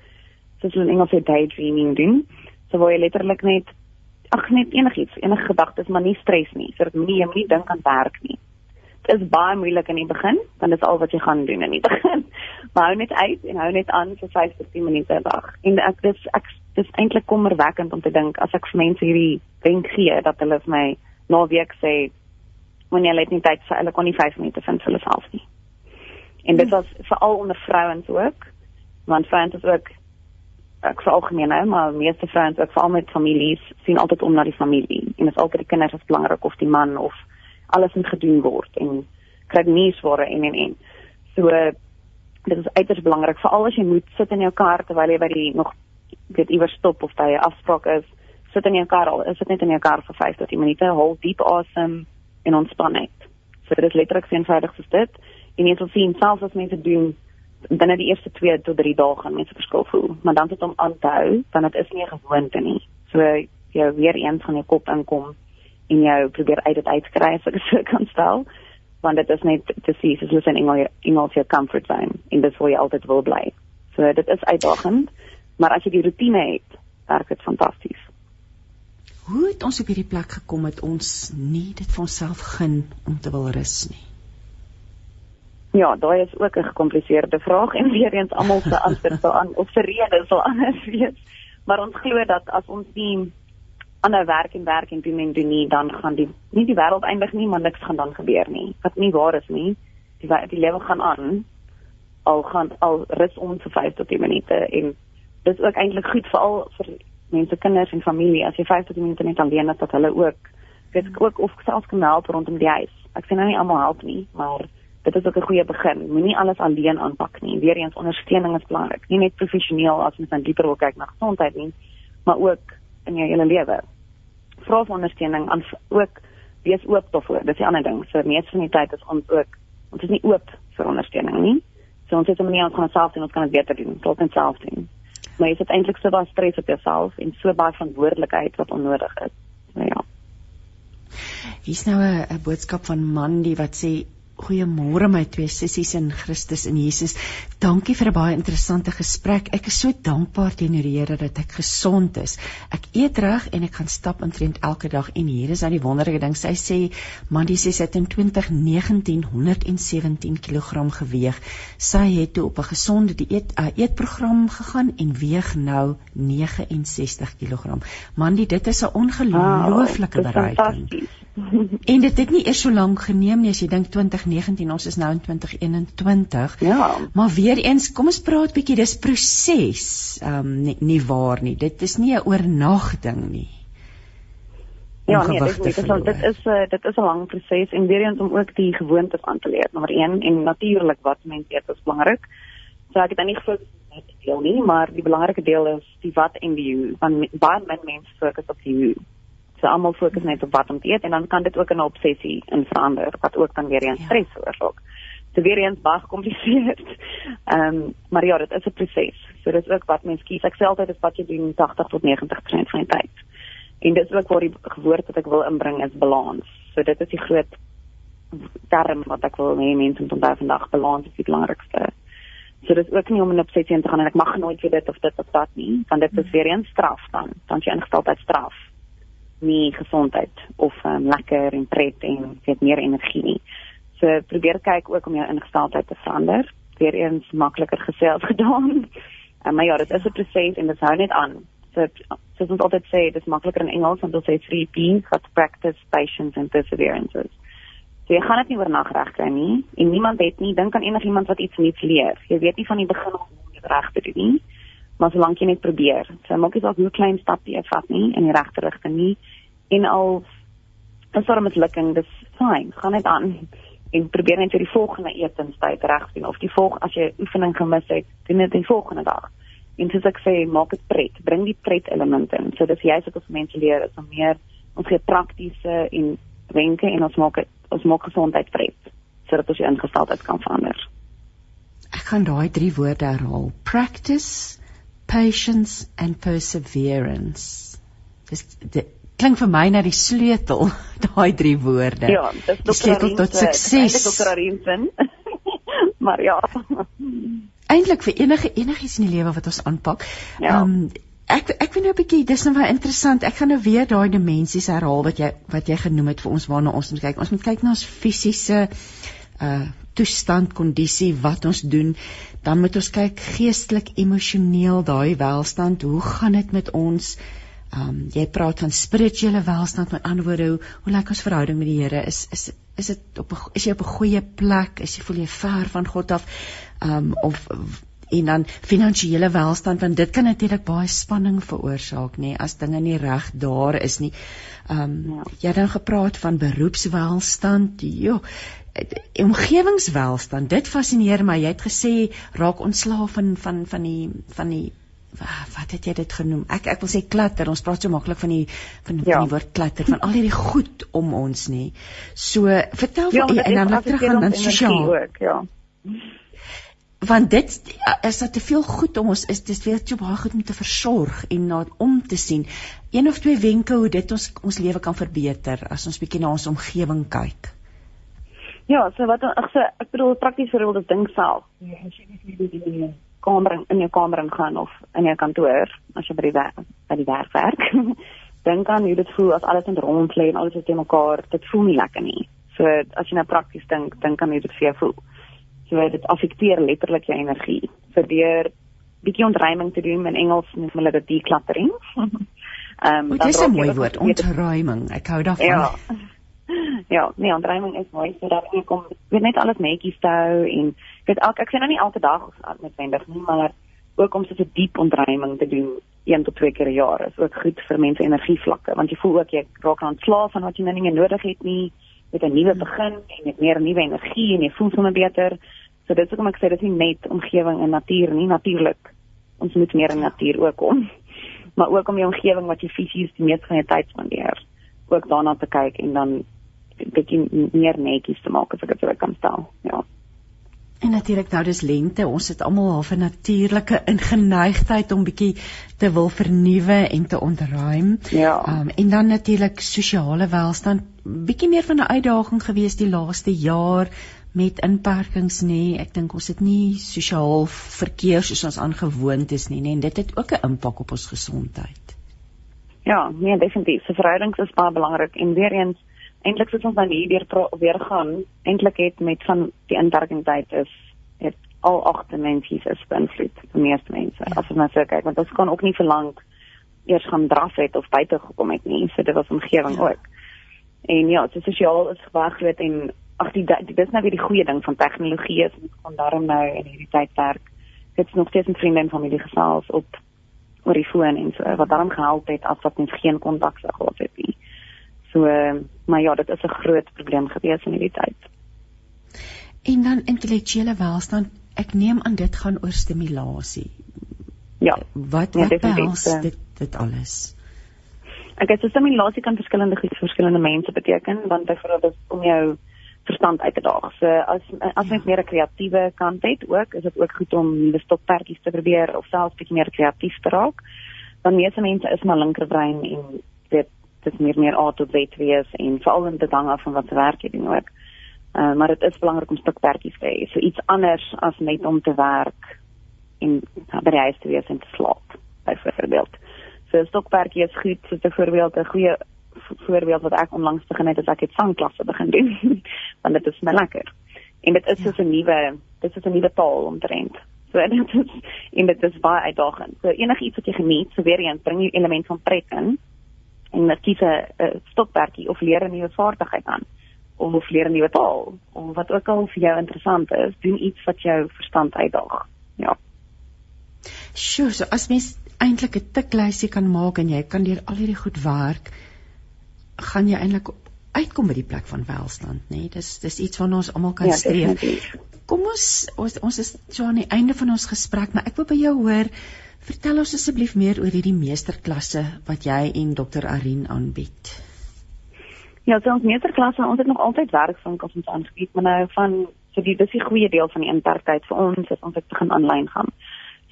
soos in Engels sê daydreaming doen. So waar jy letterlik net ag net enigiets, enige gedagtes, maar nie stres nie. So dit moenie jy moenie dink aan werk nie is baie moeilik in die begin, want dit is al wat jy gaan doen in die begin. Maar hou net uit en hou net aan vir 5 tot 10 minute 'n dag. En ek dis ek dis eintlik kommerwekkend om te dink as ek vir mense hierdie wenk gee dat hulle vir my na week sê wanneer jy net tyd vir hulle kon nie 5 minute vind vir hulle self nie. En dit was veral onder vrouens ook, want vrouens is ook ek sê algemeen nou, maar meeste vrouens ook veral met families sien altyd om na die familie en dit is altyd die kinders is belangrik of die man of alles moet gedoen word en kry nuusware en en en. So dit is uiters belangrik veral as jy moet sit in jou kar terwyl jy by die nog dit iewers stop of by 'n afspraak is, sit in jou kar al is dit net in jou kar vir 5 tot 10 minute, hou diep asem en ontspan net. So dit is letterlik so eenvoudig soos dit en jy sal sien selfs as mense doen binne die eerste 2 tot 3 dae gaan mense verskil voel, maar dan sit om aan te hou, dan dit is nie 'n gewoonte nie. So jy weer eens van jou kop inkom en jou probeer uit dit uitkry as ek so kan stel want dit is net te sê soos hulle sê in Engels Engels your comfort zone en dit wil jy altyd wil bly. So dit is uitdagend, maar as jy die rotine het, werk dit fantasties. Hoe het ons op hierdie plek gekom dat ons nie dit vir onsself gun om te wil rus nie? Ja, daai is ook 'n gekompliseerde vraag en weer eens almal se antwoord sal aan of se rede sal anders wees. Maar ons glo dat as ons nie ander werk en werk en doen en doen nie, dan gaan die nie die wêreld eindig nie, maar niks gaan dan gebeur nie. Wat nie waar is nie. Die die lewe gaan aan. Al gaan al rus ons vir 5 tot 10 minute en dis ook eintlik goed vir al vir mense kinders en familie as jy 5 tot 10 minute net alleen is dat hulle ook dit ook of selfs kan help rondom die huis. Ek sê nou nie almal help nie, maar dit is ook 'n goeie begin. Moenie alles alleen aanpak nie. Weereens ondersteuning is belangrik. Nie net professioneel as mens dan dieper wil kyk na gesondheid nie, maar ook in jou hele lewe. Vra vir ondersteuning aan ook wees oop daarvoor. Dis 'n ander ding. So meeste van die tyd is ons ook ons is nie oop vir ondersteuning nie. So ons het 'n manier ons gaan self doen, ons kan dit beter doen. Tot en self doen. Maar jy het eintlik so baie stres op jouself en so baie verantwoordelikheid wat onnodig is. Nou ja. Hier's nou 'n boodskap van Mandy wat sê Goeiemôre my twee sissies in Christus en Jesus. Dankie vir 'n baie interessante gesprek. Ek is so dankbaar teenoor die Here dat ek gesond is. Ek eet reg en ek gaan stap intrent elke dag en hier is nou die wonderlike ding. Sy sê Mandy sê sy het in 2019 117 kg geweeg. Sy het toe op 'n gesonde dieet uh, eetprogram gegaan en weeg nou 69 kg. Mandy, dit is 'n ongelooflike wow, bereiking. en dit het nie eers so lank geneem nie as jy dink 2019 ons is nou in 2021. Ja. Maar weer eens, kom ons praat bietjie dis proses. Ehm um, nie, nie waar nie. Dit is nie 'n oornagting nie. Ja, nee, dit is dit, dit is 'n dit is 'n lang proses en weer eens om ook die gewoontes aan te leer. Nommer 1 en natuurlik wat mense eet is belangrik. So ek het dan nie gefokus op die deel nie, maar die belangrike deel is die wat en die hoe. Want baie min mense fokus op die hoe. So almal fokus net op wat om te eet en dan kan dit ook 'n obsessie in verander wat ook dan weer eens ja. stres veroorsaak. So weer eens baie gekompliseerd. Ehm um, maar ja, dit is 'n proses. So dit is ook wat mens kies. Ek sê altyd is wat jy doen 80 tot 90% van die tyd. En dit is ook waar die woord wat ek wil inbring is balans. So dit is die groot term wat ek wil hê mense moet onthou vandag. Balans is die belangrikste. So dit is ook nie om 'n obsessie te gaan en ek mag nooit vir dit of dit of dat nie, want dit is hmm. weer eens straf dan. Dan jy ingestel as straf nie gesondheid of um, lekker en pret en het meer energie nie. So probeer kyk ook om jou ingesteldheid te verander. Weereens makliker gesê as gedaan. Um, maar ja, dit is 'n proses en dit hou net aan. So soos ons altyd sê, dit is makliker in Engels want dit sê 3 P's, wat practice, patience and perseverance is. So jy gaan dit nie oornag regkry nie en niemand het nie dink aan enigiemand wat iets nuuts leer. Jy weet nie van die begin af hoe om dit reg te doen nie maar solank jy net probeer. So maak jy dalk 'n klein stapie af vat nie in die regte rigting nie en al is daar 'n mislukking, dis fyn, gaan net aan en probeer net vir die volgende etenstyd reg doen of die volg as jy oefening gemis het, doen dit die volgende dag. En soos ek sê, maak dit pret, bring die pret elemente in. So dis jy wat ons mense leer is om meer ons gee praktiese en wenke en ons maak het, ons maak gesondheid pret sodat ons jou ingesteldheid kan verander. Ek gaan daai drie woorde herhaal. Practice patience and perseverance. Dis dit klink vir my na die sleutel daai drie woorde. Ja, dis die sleutel tot sukses. Dr. Arinsen. maar ja. Eintlik vir enige enigiets in die lewe wat ons aanpak. Ja. Um, ek ek vind nou 'n bietjie dis nou baie interessant. Ek gaan nou weer daai dimensies herhaal wat jy wat jy genoem het vir ons waarna ons moet kyk. Ons moet kyk na ons fisiese uh toestand, kondisie, wat ons doen dan moet ons kyk geestelik, emosioneel, daai welstand, hoe gaan dit met ons? Um, jy praat van spirituele welstand, met ander woorde, hoe, hoe lyk ons verhouding met die Here? Is is is dit op is jy op 'n goeie plek? Is jy voel jy ver van God af? Um, of en dan finansiële welstand want dit kan natuurlik baie spanning veroorsaak nê as dinge nie reg daar is nie. Ehm um, ja. jy het dan gepraat van beroepswelstand. Jo, omgewingswelstand. Dit fascineer my. Jy het gesê raak ontslaaf van van van die van die wat het jy dit genoem? Ek ek wil sê klatter. Ons praat so maklik van die van, ja. van die woord klatter van al hierdie goed om ons nê. So vertel ja, vir en dan terug aan dan sosiaal ook, ja. Want dit is dat te veel goed om ons is dis weer so baie goed om te versorg en na om te sien. Een of twee wenke hoe dit ons ons lewe kan verbeter as ons bietjie na ons omgewing kyk. Ja, so wat ek sê, ek bedoel prakties vir hulle ding self. Ja, as jy net in die kamer in jou kamer ingaan of in jou kantoor, as jy by die werk by die werk werk, dink aan hoe dit voel as alles in rond lê en alles is te mekaar, dit voel nie lekker nie. So as jy nou prakties dink, dink aan hoe dit vir jou voel. So dit affekteer letterlik jou energie. So deur bietjie ontruiming te doen in Engels noem hulle dit decluttering. Ehm um, dit is 'n mooi woord, ontruiming. Ek hou daarvan. Ja ja, nee, ontruiming is mooi sodat jy kom weet net alles netjies te hou en weet ek ek sien nou nie elke dag of noodwendig nie, maar ook om so 'n diep ontruiming te doen een tot twee keer 'n jaar is ook goed vir mense energievlakke want jy voel ook jy raak aan slaap van wat jy nou nie meer nodig het nie met 'n nuwe begin en met meer nuwe energie en jy voel sommer beter. So dit is hoekom ek sê dit is nie net omgewing en natuur nie, natuurlik. Ons moet meer in natuur ook kom. Maar ook om die omgewing wat jy fisies die meeste van jou tyd spandeer, ook daarna te kyk en dan bietjie meer netjies te maak as ek dit sou kan stel. Ja. En natuurlik nou dis lente, ons het almal half 'n natuurlike ingeneigtheid om bietjie te wil vernuwe en te ontruim. Ja. Um, en dan natuurlik sosiale welstand, bietjie meer van 'n uitdaging gewees die laaste jaar met inperkings nê. Ek dink ons het nie sosiaal verkeer soos ons aangewoond is nie, nê. En dit het ook 'n impak op ons gesondheid. Ja, nee, definitief. Se verhoudings is baie belangrik en weer eens eintlik soos ons nou hier weer weer gaan, eintlik het met van die inwerkingstyd is het al agt dimensies is beïnvloed vir meeste mense. Ja. As ons nou so kyk, want ons kan ook nie verlang eers gaan draf het of buite gekom het nie, so dit was omgewing ja. ook. En ja, dit sosiaal is baie groot en ag die dit is nou weer die goeie ding van tegnologie is ons kan daarom nou in hierdie tyd werk. Dit's nog steeds 'n vriende en familie gesels op oor die foon en so wat daarom gehelp het as wat ons geen kontak gehad het nie. So maar ja, dit is 'n groot probleem gewees in hierdie tyd. En dan intellektuele welstand, ek neem aan dit gaan oor stimulasie. Ja. Wat nee, wat behels dit dit alles? Ek het stimulasie kan verskillende goed vir verskillende mense beteken, want byvoorbeeld om jou verstand uit te daag. So as as mens ja. meer 'n kreatiewe kant het ook, is dit ook goed om nuwe stokperdjies te probeer of selfs bietjie meer kreatief te raak. Dan meeste mense is maar linkerbrein en dit dit meer meer A tot Z wees en veral in dit hang af van wat werk jy doen ook. Uh, maar dit is belangrik om stokperdjies te hê. So iets anders as net om te werk en by die huis te wees en te slaap byvoorbeeld. So stokperdjie is goed, so 'n voorbeeld 'n goeie voorbeeld wat ek onlangs begin het, is ek het sangklasse begin doen want dit is my lekker. En dit is ja. so 'n nuwe, dit is 'n nuwe taal om te rent. So dit is en dit is baie uitdagend. So enigiets wat jy geniet, so weer eens bring jy element van pret in en net kies 'n stokperdjie of leer 'n nuwe vaardigheid aan of leer 'n nuwe taal of wat ook al vir jou interessant is, doen iets wat jou verstand uitdaag. Ja. Sjoe, so as mens eintlik 'n tiklysie kan maak en jy kan deur al hierdie goed werk, gaan jy eintlik uitkom by die plek van welstand, nê? Nee? Dis dis iets waarna ons almal kan ja, streef. Kom ons, ons ons is so aan die einde van ons gesprek, maar ek wil by jou hoor Vertel ons asseblief meer oor hierdie meesterklasse wat jy en Dr. Arin aanbied. Ja, so ons meesterklasse, ons het nog altyd werkswinkels ons aangebied, maar nou van so die dis die goeie deel van die intertyd vir ons is ons het begin aanlyn gaan.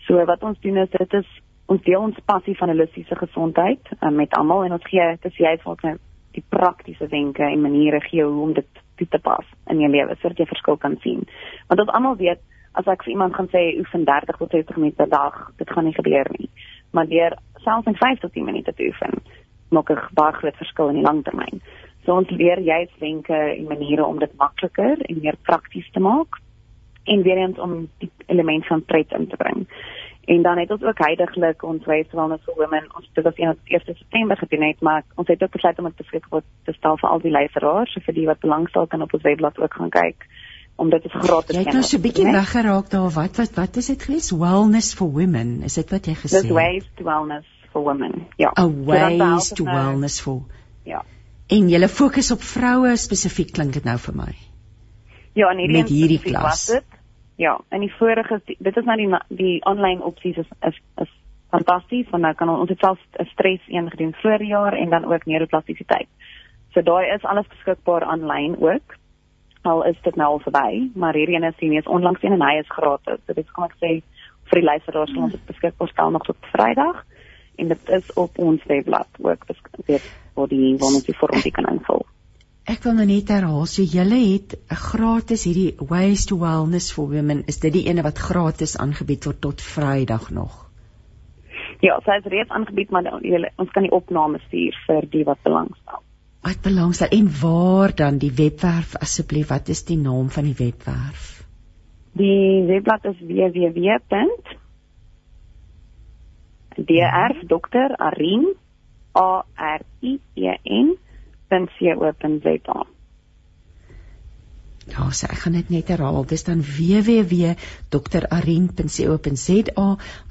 So wat ons doen is dit is ons deel ons passie van holistiese gesondheid uh, met almal en ons gee dis jy vir ons die praktiese wenke en maniere gee hoe om dit toe te pas in jou lewe sodat jy verskil kan sien. Want ons almal weet as ek vir iemand gaan sê oefen 30 tot 60 minute per dag, dit gaan nie gebeur nie. Maar deur selfs in 5 tot 10 minute te oefen, maak 'n baie groot verskil in die langtermyn. So ons leer jy wenke en maniere om dit makliker en meer prakties te maak en weer eens om die element van pret in te bring. En dan het ons ook heidaglik ons Waste Wellness for Women ons dit was 1 September gedoen het, maar ons het ook besluit om dit beskikbaar te stel vir al die luisteraars, so vir die wat belangstel kan op ons webblad ook gaan kyk om dit gratis kry. Jy het nou so 'n bietjie weggeraak daar. Wat wat wat is dit gewees? Wellness for women. Is dit wat jy gesê het? This ways to wellness for women. Ja. A ways to nou, wellness for. Ja. En jy fokus op vroue spesifiek klink dit nou vir my. Ja, en hierdie met hierdie klas. Ja, en die vorige dit is nou die die aanlyn opsies is is is fantasties want nou kan ons dit self 'n stres een gedoen vroeër jaar en dan ook neuroplastisiteit. So daai is alles beskikbaar aanlyn ook al is dit nou al verby, maar hierdie een is nie eens onlangs een en hy is gratis. So dit kan ek sê vir die luisteraars van ons dit beskikbaar stel nog tot Vrydag en dit is op ons webblad ook beskikbaar vir die wat jy vir ons kan invul. Ek wil nou net herhaal, so julle het 'n gratis hierdie Ways to Wellness for Women. Is dit die ene wat gratis aangebied word tot Vrydag nog? Ja, sy is reeds aangebied, maar julle ons kan die opname stuur vir die wat belangstel wat belangstel. En waar dan? Die webwerf asseblief wat is die naam van die webwerf? Die webblad is www. dr dokter arin a r i e n .co.za Ja, so ek gaan dit net herhaal. Dis dan www.drarin.co.za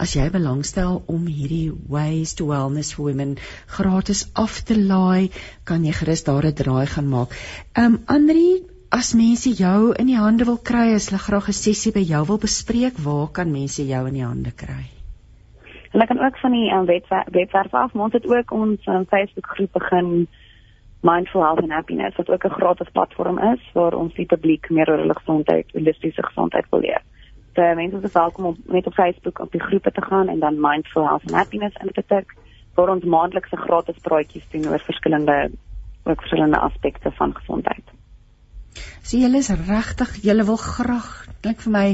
as jy belangstel om hierdie Ways to Wellness for Women gratis af te laai, kan jy gerus daar 'n draai gaan maak. Ehm um, Andri, as mense jou in die hande wil kry, as hulle graag 'n sessie by jou wil bespreek, waar kan mense jou in die hande kry? Hulle kan ook van die um, webwerf af, ons het ook ons um, Facebook groep begin Mindful Health and Happiness wat ook 'n gratis platform is waar ons die publiek meer oor hulle gesondheid, holistiese gesondheid wil leer. So mense is welkom om net op Facebook op die groepe te gaan en dan Mindful Health and Happiness in te tik vir ons maandelikse gratis praatjies doen oor verskillende ook verskillende aspekte van gesondheid. So julle is regtig, julle wil graag klink vir my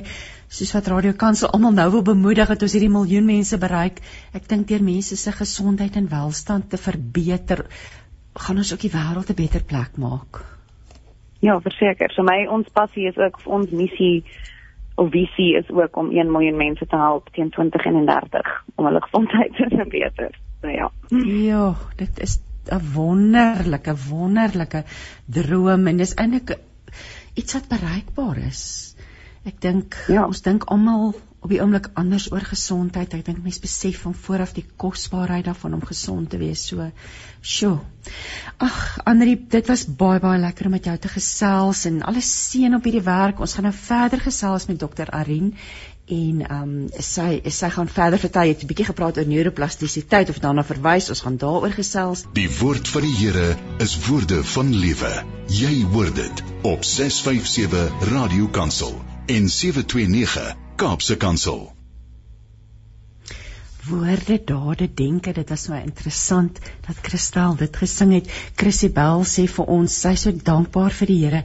soos wat Radio Kansel almal nou wil bemoedig dat ons hierdie miljoen mense bereik. Ek dink deur mense se gesondheid en welstand te verbeter, gaan ons ook die wêreld 'n beter plek maak. Ja, verseker. So my ons passie is ook ons missie of visie is ook om 1 miljoen mense te help teen 2031 om hulle gesondheid te verbeter. So ja. Ja, dit is 'n wonderlike wonderlike droom en dis eintlik iets wat bereikbaar is. Ek dink ja. ons dink almal op die oomblik anders oor gesondheid. Ek dink mense besef van vooraf die kosbaarheid daarvan om gesond te wees. So, sjoe. Ag, Andri, dit was baie baie lekker om met jou te gesels en alles seën op hierdie werk. Ons gaan nou verder gesels met dokter Arin en ehm um, sy sy gaan verder vertel jy het 'n bietjie gepraat oor neuroplastisiteit of daarna verwys ons gaan daaroor gesels Die woord van die Here is woorde van lewe jy hoor dit op 657 Radio Kansel en 729 Kaapse Kansel woorde, dade, denke. Dit was so interessant dat Christel dit gesing het. Chrissybel sê vir ons sy is so dankbaar vir die Here.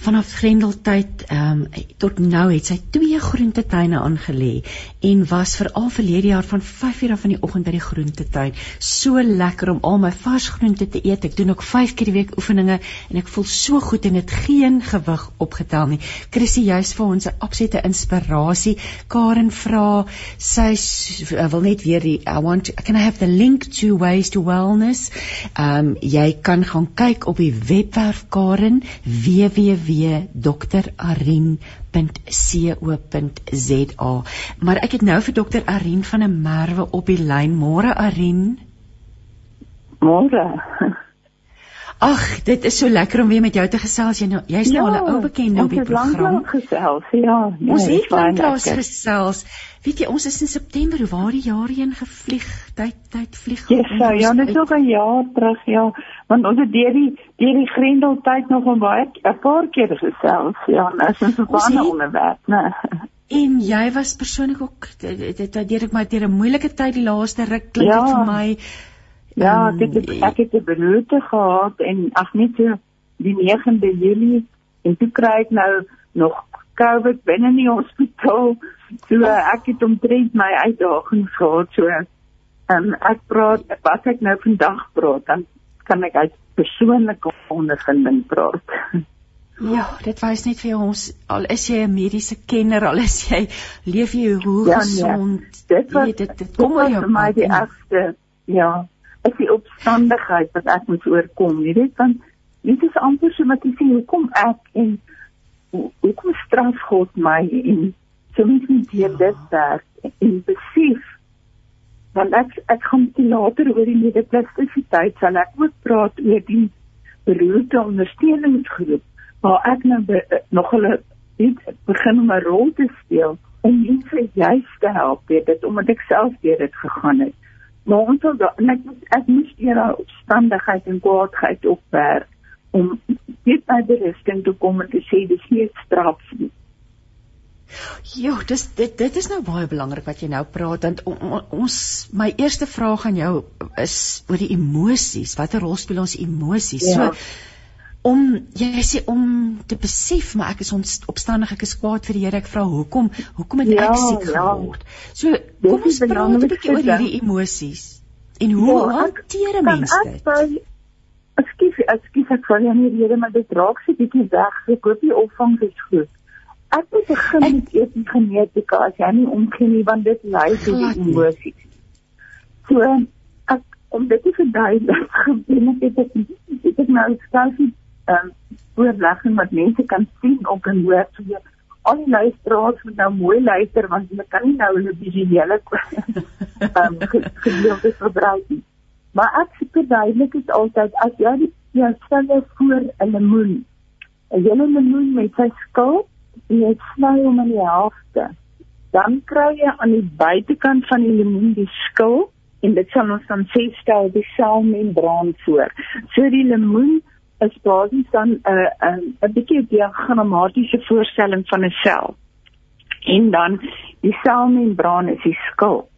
Vanaf Grendeltyd ehm um, tot nou het sy twee groentetuine aangelê en was veral verlede jaar van 5:00 af in die oggend by die groentetuin. So lekker om al my vars groente te eet. Ek doen ook 5 keer die week oefeninge en ek voel so goed en dit geen gewig opgetel nie. Chrissy juist vir ons 'n absolute inspirasie. Karen vra sy wil net weer die I want to, can I have the link to ways to wellness. Ehm um, jy kan gaan kyk op die webwerf Karen www.drarin.co.za. Maar ek het nou vir dokter Arin van der Merwe op die lyn. Môre Arin. Môre. Ag, dit is so lekker om weer met jou te gesels. Jy nou, jy's nou ja, al 'n ou bekende op die program. Ons het gesels, ja. Nee, ons het lanklaas gesels. Weet jy, ons is in September, hoe waar die jaar heen gevlieg. Tyd tyd vlieg. Ja, so, ja, dit is ook 'n jaar terug, ja. Want ons het deur die deur die Grendel tyd nog 'n baie 'n paar keer gesels. Ja, dit is 'n baie onderwerp, né? En jy was persoonlik ook dit het deur ek my deur 'n moeilike tyd die laaste ruk klink ja. vir my. Ja, um, ek het ek het 'n beroerte gehad en ag net so die 9de Julie en toe kry ek nou nog COVID binne in die hospitaal. So ek het omtrent my uitdagings gehad. So um, ek praat wat ek nou vandag praat, dan kan ek uit persoonlike ondervinding praat. Ja, dit wys net vir ons al is jy 'n mediese kenner, al is jy leef jy hoe ja, nee. gesond. Nee. Dit was dit, dit kom oor jou my die ergste. Ja, is die opstandigheid wat ek moet oorkom. Jy weet dan dit is amper so wat jy sê hoekom ek en hoekom straf God my en so moet ek hier ja. dit werk en besef want ek ek gaan dit later oor die medeplastisiteit sal ek ook praat oor die beroerte ondersteuningsgroep waar ek nou be, nog hulle iets begin om 'n rol te speel om mense juist te help weet dit omdat ek self deur dit gegaan het maar ons sal dan ek ek moes eers opstandigheid en kwaadheid opwerk om dit by die rusting te kom en te sê dis nie straf nie. Jo, dis dit dit is nou baie belangrik wat jy nou praat want on, on, ons my eerste vraag aan jou is oor die emosies. Watter rol speel ons emosies? Ja. So om jy sê om te besef maar ek is opstandig ek is kwaad vir die Here ek vra hoekom hoekom het ja, ek siek ja. geword? So kom ons praat 'n bietjie oor hierdie emosies. En hoe ja, hanteer 'n mens dit? Ekskuus ekskuus ek val nie hier maar dit raak se bietjie weg. Ek hoop die opvang is goed. Ek moet begin ek, met eers genetika as jy nie omgee nie want dit lei tot die emosies. So ek om dit te verduidelik gebeur het ek het ek nou self um, voorlegging wat mense kan sien op en hoor so jy al die luisteraars moet nou mooi luister want hulle kan nie nou hulle visuele ehm gedeeltes gebruik nie. Maar ek sê duidelik is altyd as jy die jou selle voor 'n lemoen 'n hele lemoen met sy skil en jy sny hom in die helfte dan kry jy aan die buitekant van die lemoen die skil en dit sal ons dan sê stel die selmembraan voor. So die lemoen is basies dan 'n uh, 'n uh, 'n bietjie diagrammatiese voorstelling van 'n sel. En dan die selmembraan is die skil.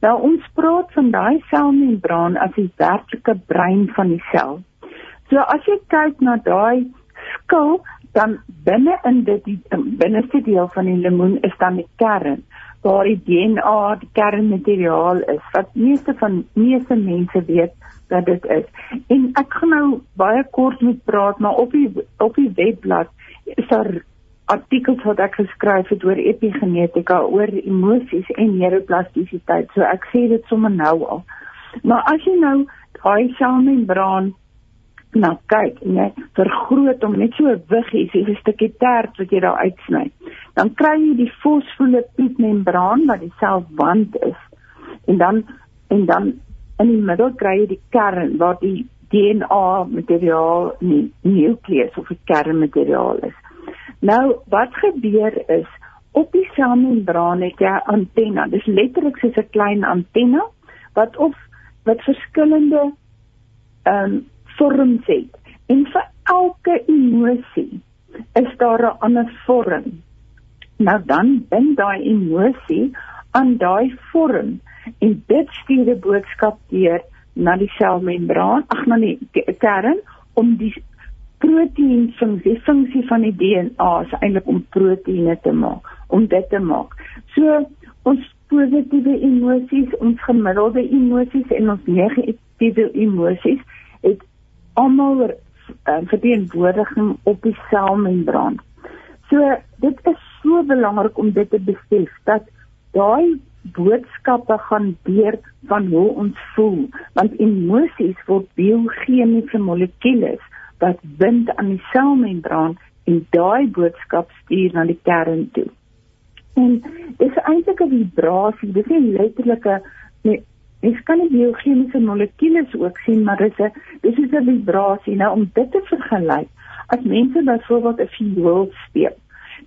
Nou ons praat van daai selmembraan as die werklike brein van die sel. So as jy kyk na daai skil, dan binne in dit die binneste deel van die lemoen is dan die kern waar die DNA, die kernmateriaal is wat meeste van meeste mense weet dat dit is. En ek gaan nou baie kort met praat, maar op die op die webblad is daar artikels wat ek geskryf het oor epigenetika, oor emosies en neuroplastisiteit. So ek sê dit sommer nou al. Maar as jy nou daai selmembraan nou kyk en jy vergroot hom net so 'n wiggie, so 'n stukkie tert wat jy daar uitsny, dan kry jy die fosfolipiedmembraan wat die selwand is. En dan en dan in die middel kry jy die kern waar die DNA materiaal nie nukleus of die kernmateriaal is. Nou wat gebeur is op die selmembraan het jy 'n antenna. Dis letterlik soos 'n klein antenna wat of wat verskillende ehm um, vorms het. En vir elke emosie is daar 'n ander vorm. Nou dan bind daai emosie aan daai vorm en dit stuur 'n boodskap deur na die selmembraan, ag na die kern om die proteïen funksie, funksie van die DNA is eintlik om proteïene te maak, om dit te maak. So ons positiewe emosies, ons gemiddelde emosies en ons negatiewe emosies het almal uh, verteenwoordiging op die selmembraan. So dit is so belangrik om dit te besef dat daai boodskappe gaan deur van hoe ons voel want emosies word biochemiese molekules wat bind aan die selmembraan en daai boodskap stuur na die kern toe. En dis eintlik 'n vibrasie, dis nie letterlike nee, Ek kan die biochemiese molekules ook sien, maar dis 'n dis is 'n vibrasie. Nou om dit te vergelyk, as mense byvoorbeeld 'n viool speel,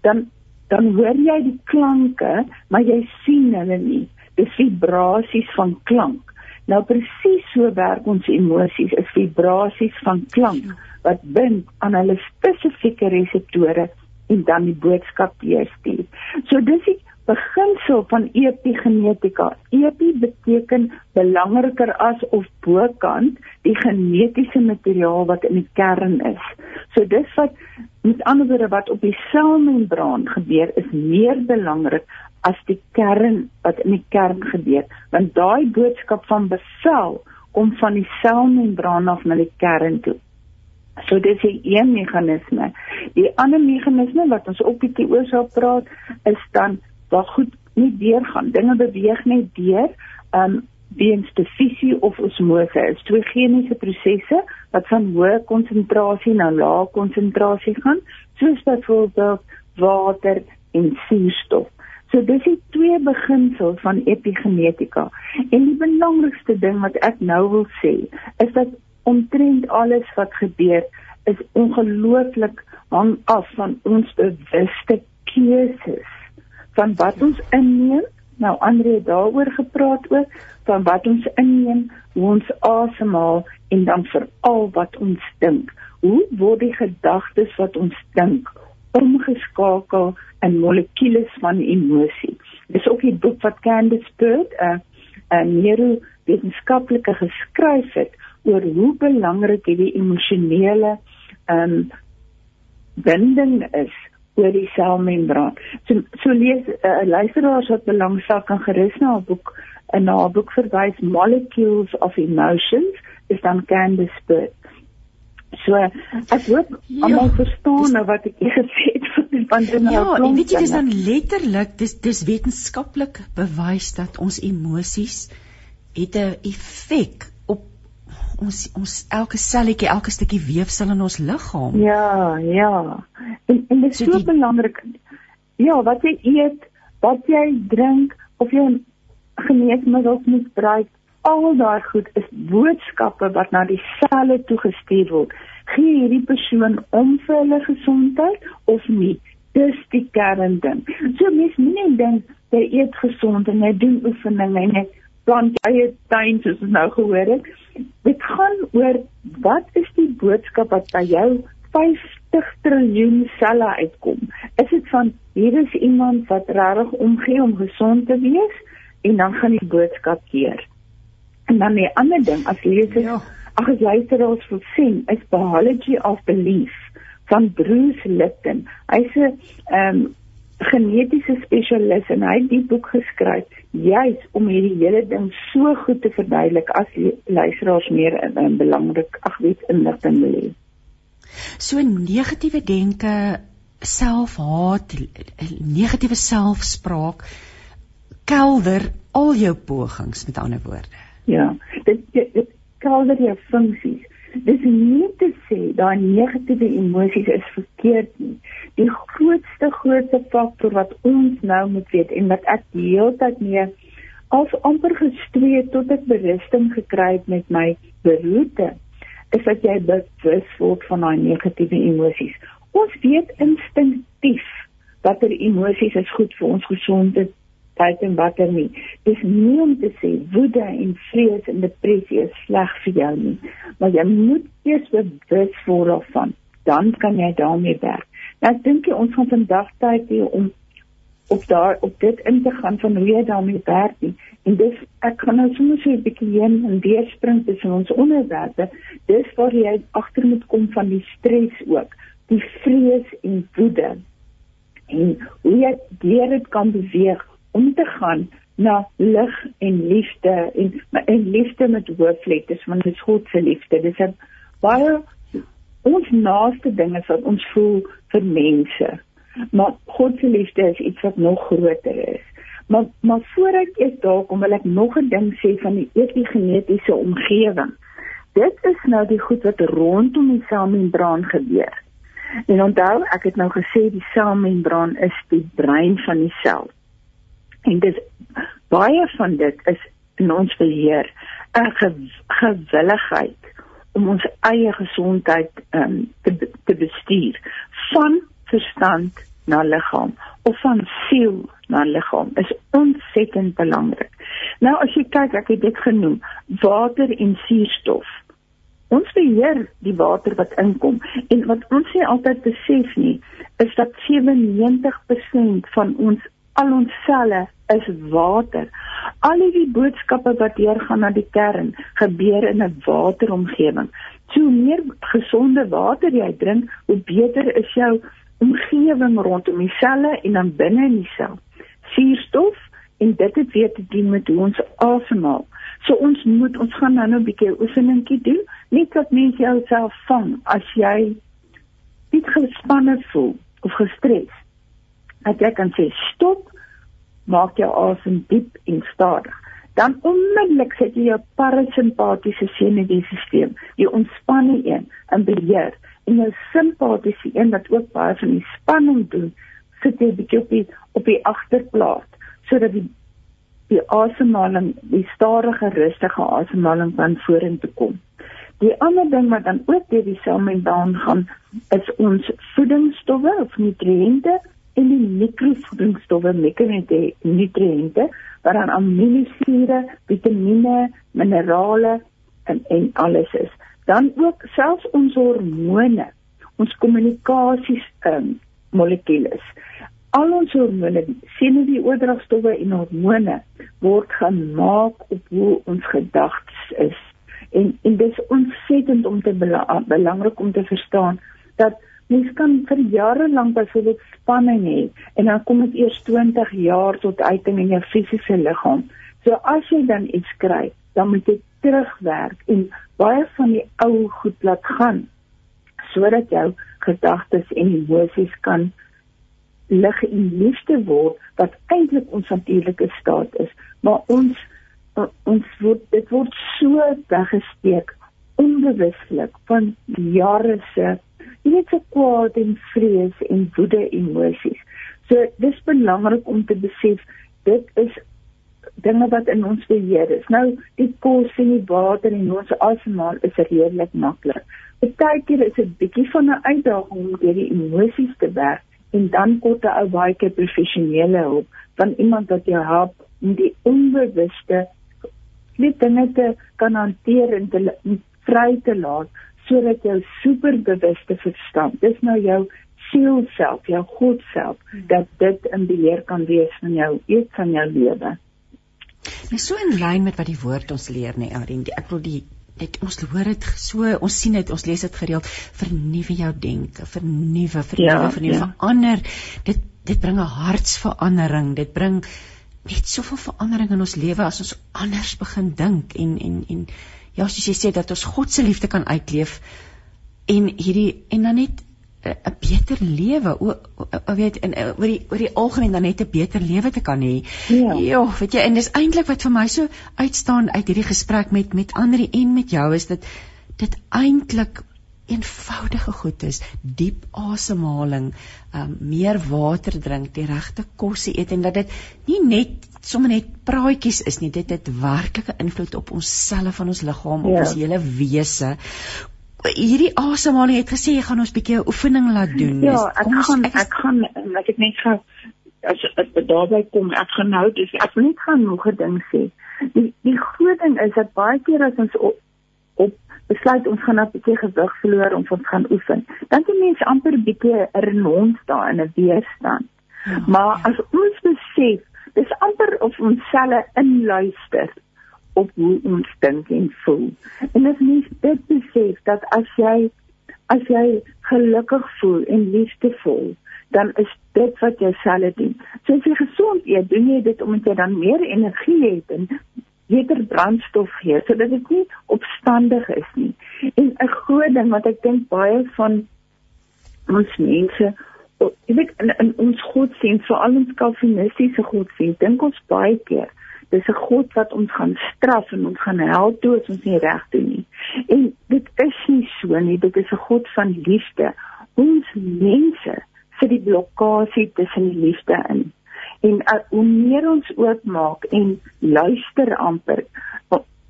dan dan hoor jy die klanke, maar jy sien hulle nie. Dis vibrasies van klank. Nou presies so werk ons emosies, is vibrasies van klank wat bind aan hulle spesifieke reseptore en dan die boodskap deurstuur. So dis die beginsel van epigenetika. Epi beteken belangriker as of bokant die genetiese materiaal wat in die kern is. So dis wat met ander woorde wat op die selmembraan gebeur is meer belangrik as die kern wat in die kern gebeur want daai boodskap van bevel kom van die selmembraan af na die kern toe. So dis 'n een meganisme. Die ander meganisme wat ons op die oor sal praat is dan waar goed nie deurgaan. Dinge beweeg net deur. Um weens difusie of osmose is twee chemiese prosesse wat van hoë konsentrasie na lae konsentrasie gaan soos byvoorbeeld water en suurstof. So dis die twee beginsels van epigenetika. En die belangrikste ding wat ek nou wil sê, is dat omtrent alles wat gebeur is ongelooflik hang af van ons bewuste keuses van wat ons inneem Nou Andre het daaroor gepraat ook van wat ons inneem, hoe ons asemhaal en dan veral wat ons dink. Hoe word die gedagtes wat ons dink omgeskakel in molekules van emosie? Dis ook 'n boek wat Candice Pert, 'n 'n neurowetenskaplike geskryf het oor hoe belangrik hierdie emosionele um, binding is oor die selmembraan. So so lees uh, luisteraar wat belangstel kan gerus na 'n boek 'n na 'n boek verwys Molecules of Emotions is dan Candice Burt. So ek hoop ja, almal verstaan nou wat ek gesê het van dit nou. Ja, en weet jy dis dan letterlik dis dis wetenskaplik bewys dat ons emosies het 'n effek ons ons elke selletjie, elke stukkie weefsel in ons liggaam. Ja, ja. En en dit is so, so die... belangrik. Ja, wat jy eet, wat jy drink of jy geneesmiddels misbruik, al daai goed is boodskappe wat na die selle toe gestuur word. Gee hierdie persoon om vir hulle gesondheid of nie? Dis die kern ding. So mens moenie dink jy eet gesond en jy doen oefeninge en jy plant eie tuin soos ons nou gehoor het. Dit gaan oor wat is die boodskap wat by jou 50 triljoen selle uitkom? Is dit van hier is iemand wat regtig omgee om gesond te wees en dan gaan die boodskap keer. En dan 'n ander ding as leser, ja. ag as luisteraars wil sien, is biology of belief van Bruce Lipton. Hy's 'n ehm um, genetiese spesialis en hy het die boek geskryf juis om hierdie hele ding so goed te verduidelik as luisteraars meer in, in belangrik ag weet inligting wil hê. So negatiewe denke, selfhaat, negatiewe selfspraak kelder al jou pogings met ander woorde. Ja, dit dit, dit kelder jou funksies. Dis nie te sê daai negatiewe emosies is verkeerd nie. Die grootste grootste faktor wat ons nou moet weet en wat ek die hele tyd mee as amper gestree tot ek berusting gekry het met my beroete is dat jy bewus word van daai negatiewe emosies. Ons weet instinktief watter emosies is goed vir ons gesondheid tyd en watter nie. Dis nie om te sê woede en vrees en depressie is sleg vir jou nie, maar jy moet eers bewus word daarvan, dan kan jy daarmee werk. Nou dink jy ons gaan vandag tyd hê om op daar op dit in te gaan van hoe jy daarmee werk nie. En dis ek kan nou sommer so 'n bietjie heen en weer spring tussen ons onderwerpe. Dis waar jy agter moet kom van die stres ook, die vrees en woede. En hoe jy dit kan beweeg om te gaan na lig en liefde en en liefde met hoofletters want dit is God se liefde. Dis 'n baie ons naaste dinge wat ons voel vir mense. Maar God se liefde is iets wat nog groter is. Maar maar voordat ek daar kom wil ek nog 'n ding sê van die epigenetiese omgewing. Dit is nou die goed wat rondom die selmembraan gebeur. En onthou, ek het nou gesê die selmembraan is die brein van die sel. En dis baie van dit is in ons beheer 'n gewilligheid om ons eie gesondheid um, te te bestuur van verstand na liggaam of van siel na liggaam is ontsettend belangrik. Nou as jy kyk, ek het dit genoem, water en suurstof. Ons beheer die water wat inkom en wat ons nie altyd besef nie, is dat 97% van ons al ons selle is water. Al die boodskappe wat deurgaan na die kern gebeur in 'n wateromgewing. Hoe meer gesonde water jy drink, hoe beter is jou omgewing rondom die selle en dan binne in die sel. Suurstof en dit het weer te doen met hoe ons asemhaal. So ons moet ons gaan nou nou 'n bietjie oefeningkie doen, net dat mens jouself vang as jy nie gespanne voel of gestres dat jy kan sê stop, maak jou asem diep en stadig. Dan onmiddellik sit jy jou parasimpatiese senuweestelsel, die ontspanne een, in beheer en jou simpatiese een wat ook baie van die spanning doen, sit jy bietjie op die op die agterplaas sodat die die asemhaling, die stadige rustige asemhaling van vorentoe kom. Die ander ding wat dan ook deur die selmembaan gaan, is ons voedingsstowwe of nutriënte en die mikrovoedingsstowwe, mikronutriënte wat dan aminosure, vitamiene, minerale en en alles is. Dan ook selfs ons hormone, ons kommunikasies um, molekules. Al ons hormone, senuweeoordragstowwe en hormone word gemaak op hoe ons gedagtes is. En en dis ontsettend om te bela belangrik om te verstaan dat mens kan vir jare lank byvoorbeeld spanning hê en dan kom dit eers 20 jaar tot uiting in jou fisiese liggaam. So as jy dan iets kry, dan moet jy terugwerk en baie van die ou goed laat gaan sodat jou gedagtes en emosies kan lig en liefde word wat eintlik ons natuurlike staat is, maar ons ons word dit word so weggesteek onbewuslik van jare se weet se kwaad en vrees en woede emosies. So dis belangrik om te besef dit is dinge wat in ons beheer is. Nou die kos en die water en ons asemhaal is redelik maklik. Partykeer is dit bietjie van 'n uitdaging om deur die emosies te werk en dan kort 'n ou baie keer professionele hulp van iemand wat jou help om die onbewuste net dinge te kan hanteer en te vry te laat sodat jou superbewuste verstand, dis nou jou siel self, jou God self, hmm. dat dit in beheer kan wees van jou eet van jou lewe. Dis so in lyn met wat die woord ons leer, nee, Arend. Ek wil die dit ons hoor dit so, ons sien dit, ons lees dit gereeld, vernuwe jou denke, vernuwe, vernuwe, ja, vernuwe, ja. verander. Dit dit bring 'n hartsverandering, dit bring net soveel verandering in ons lewe as ons anders begin dink en en en ja, soos jy sê dat ons God se liefde kan uitleef en hierdie en dan net 'n beter lewe. O, o weet in oor die oor die algemeen dan net 'n beter lewe te kan hê. Ja. ja, weet jy, en dis eintlik wat vir my so uitstaan uit hierdie gesprek met met ander en met jou is dit dit eintlik eenvoudige goed is, diep asemhaling, um, meer water drink, die regte kosse eet en dat dit nie net sommer net praatjies is nie, dit het werklike invloed op ons selle van ons liggaam, ja. op ons hele wese hierdie asemhaling het gesê jy gaan ons 'n bietjie oefening laat doen. Ja, ek ons, gaan ek, ek gaan ek het net gou as dit daarby kom ek gaan nou dis ek wil net gaan nog 'n ding sê. Die die groot ding is dat baie keer as ons op, op besluit ons gaan 'n bietjie gewig verloor om ons gaan oefen, dan die mense amper 'n bietjie 'n renons daar in 'n weerstand. Ja, maar ja. as ons besef, dis amper of ons selle inluister op hoe ons dink en voel. En as mens dit besef dat as jy as jy gelukkig voel en liefdevol, dan is dit wat jou selle doen. So as jy gesond eet, doen jy dit omdat jy dan meer energie het en beter brandstof het, sodat dit nie opstandig is nie. En 'n groot ding wat ek dink baie van ons mense ek weet in, in ons godsdienst, veral ons kalvinistiese godsdienst, dink ons baie keer dis 'n God wat ons gaan straf en ons gaan hel toe as ons nie reg doen nie. En dit is nie so nie, dit is 'n God van liefde. Ons mense sit die blokkade tussen die liefde in. En uh, hoe meer ons oopmaak en luister amper,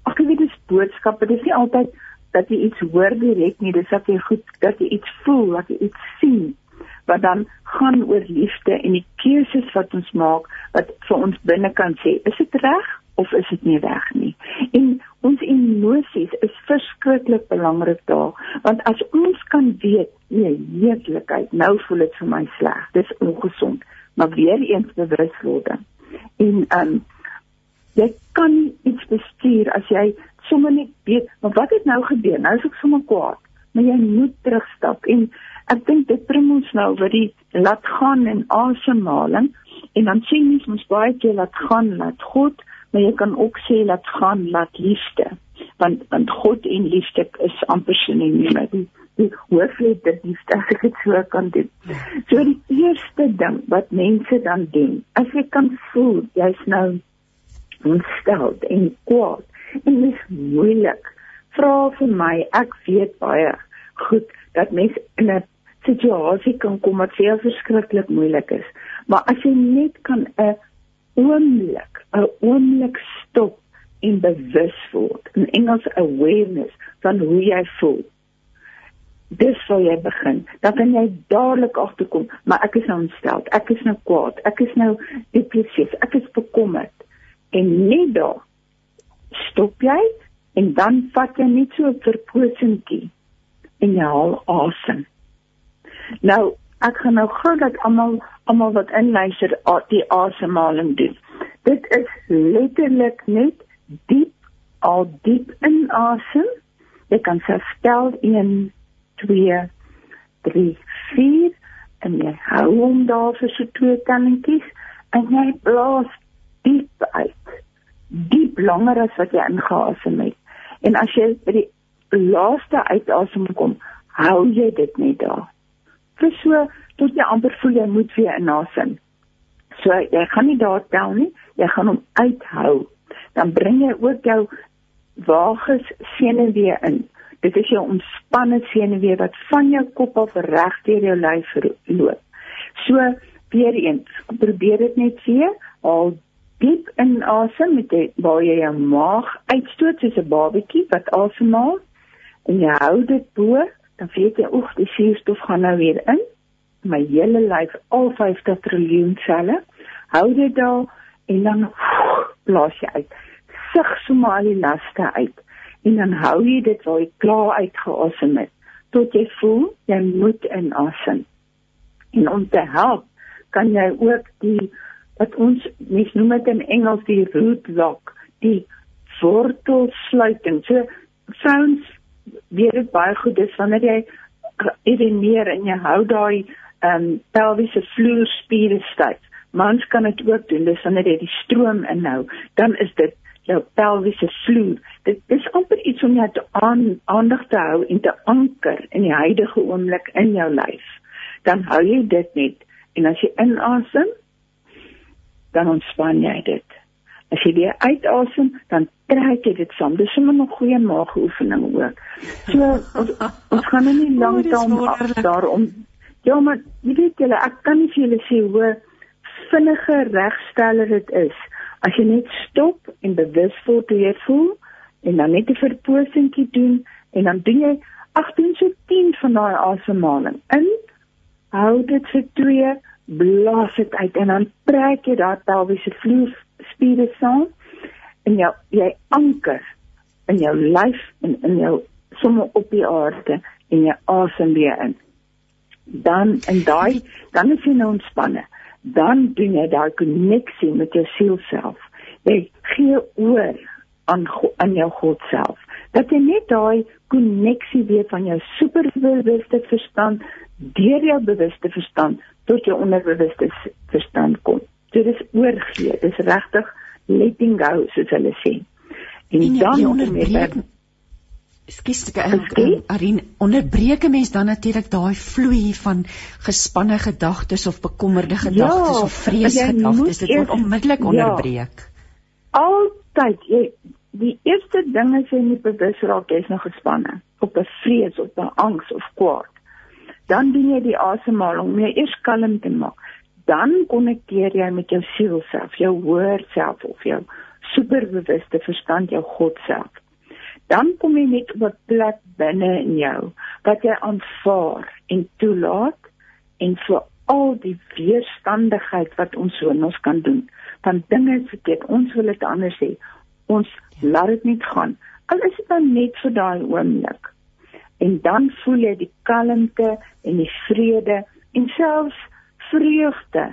ek weet dis boodskappe, dis nie altyd dat jy iets hoor direk nie, dis dat jy goed dat jy iets voel, dat jy iets sien. Wat dan gaan oor liefde en die keuses wat ons maak wat vir ons binne kan sê is dit reg of is dit nie reg nie? En ons emosies is verskriklik belangrik daar want as ons kan weet nee heerlikheid nou voel dit vir my sleg. Dis ongesond maar weer eens bewuswording. En um jy kan iets bestuur as jy sommer net weet maar wat het nou gebeur? Nou is ek sommer kwaad. Maar jy moet terugstap. En ek dink dit bring ons nou by die laat gaan en asemhaling. En dan sê mens mos baie keer laat gaan laat God. Maar jy kan ook sê laat gaan laat liefde. Want want God en liefde is amper sinoniem die die hoofletter liefde as ek dit so kan doen so die eerste ding wat mense dan doen as jy kan voel jy's nou ontstel en kwaad en dit is moeilik vra vir my ek weet baie goed dat mense in 'n situasie kan kom wat veel verskriklik moeilik is. Maar as jy net kan 'n oomblik, 'n oomblik stop en bewus word, in Engels awareness van hoe jy voel. Dis sou jy begin. Dan kan jy dadelik agterkom, maar ek is nou ontstel, ek is nou kwaad, ek is nou depressief, ek is bekommerd. En net daar stop jy en dan vat jy net so 'n verpoosingkie en jy haal asem. Nou, ek gaan nou gou dat almal almal wat inluister die asemhaling doen. Dit is letterlik net diep al diep inasem. Jy kan selfstel 1 2 3 4 en jy hou hom daar vir so twee tellingetjies en jy blaas diep uit. Diep langer as wat jy ingeasem het. En as jy by die laaste uitasem kom, hou jy dit net daar vir so tot jy amper voel jy moet weer inasem. So jy gaan nie daar tel nie, jy gaan hom uithou. Dan bring jy ook jou wages senuwee in. Dit is jou ontspanne senuwee wat van jou kop af reg deur jou lyf loop. So weer eens, probeer dit net weer. Haal diep in asem met die waar jy jou maag uitstoot soos 'n babatjie wat asemhaal en jy hou dit bo, dan weet jy oek die suurstof gaan nou weer in. My hele lyf al 50 triljoen selle. Hou dit daar en dan blaas jy uit. Sug sommer al die laste uit en dan hou jy dit waar jy klaar uitgeasem het tot jy voel jy moet inasem. En om te help kan jy ook die wat ons mens noem dit in Engels die root lock, die wortelsluiting. So sounds weer dit baie goed dis wanneer jy edeneer en jy hou daai ehm um, pelviese vloerspiere styf. Mans kan dit ook doen dis wanneer jy die stroom inhou, dan is dit jou pelviese vloer. Dit is amper iets om jou te aan, aandag te hou en te anker in die huidige oomblik in jou lyf. Dan hou jy dit net en as jy inasem dan ontspan jy dit. As jy weer uitasem, dan trek jy dit saam. Dis sommer 'n goeie maagoefening ook. So ons, ons gaan nou nie lank oh, daarom Ja, maar jy weet julle, ek kan nie vir julle sê hoe vinnige regsteller dit is. As jy net stop en bewus word hoe jy voel en dan net 'n verposingkie doen en dan doen jy 18 so 10 van daai asemhaling in. Hou dit vir 2 blaas dit uit en dan trek jy daai pelviese vloer spiere saam en jou jy anker in jou lyf en in jou sommer op die aarde en jy asem weer in. Dan en daai dan is jy nou ontspanne. Dan doen jy daai koneksie met jou siel self. Jy gee oor aan aan jou God self. Dat jy net daai koneksie weet van jou superbewuste verstand deur jou bewuste verstand tot jou onderbewuste verstand kom. Dit is oorgee, dit is regtig letting go soos hulle sê. En, en dan onderbreek Skus ek okay. Arin onderbreek 'n mens dan natuurlik daai vloei van gespanne gedagtes of bekommerde gedagtes ja, of vreesgedagtes dit word onmiddellik ja. onderbreek. Ja, altyd jy die eerste ding is jy nie bewus raak jy's nog gespanne op 'n vrees of 'n angs of kwaad dan doen jy die asemhaling om jou eers kalm te maak. Dan konnekteer jy met jou siel self, jou hoër self of jou superbewuste verstand, jou God self. Dan kom jy net op 'n plek binne in jou wat jy aanvaar en toelaat en vir al die weerstandigheid wat ons so in ons kan doen. Van dinge verkeerd, ons wil dit anders sê. Ons laat dit net gaan. Al is dit dan net vir daai oomblik en dan voel jy die kalmte en die vrede en selfs vreugde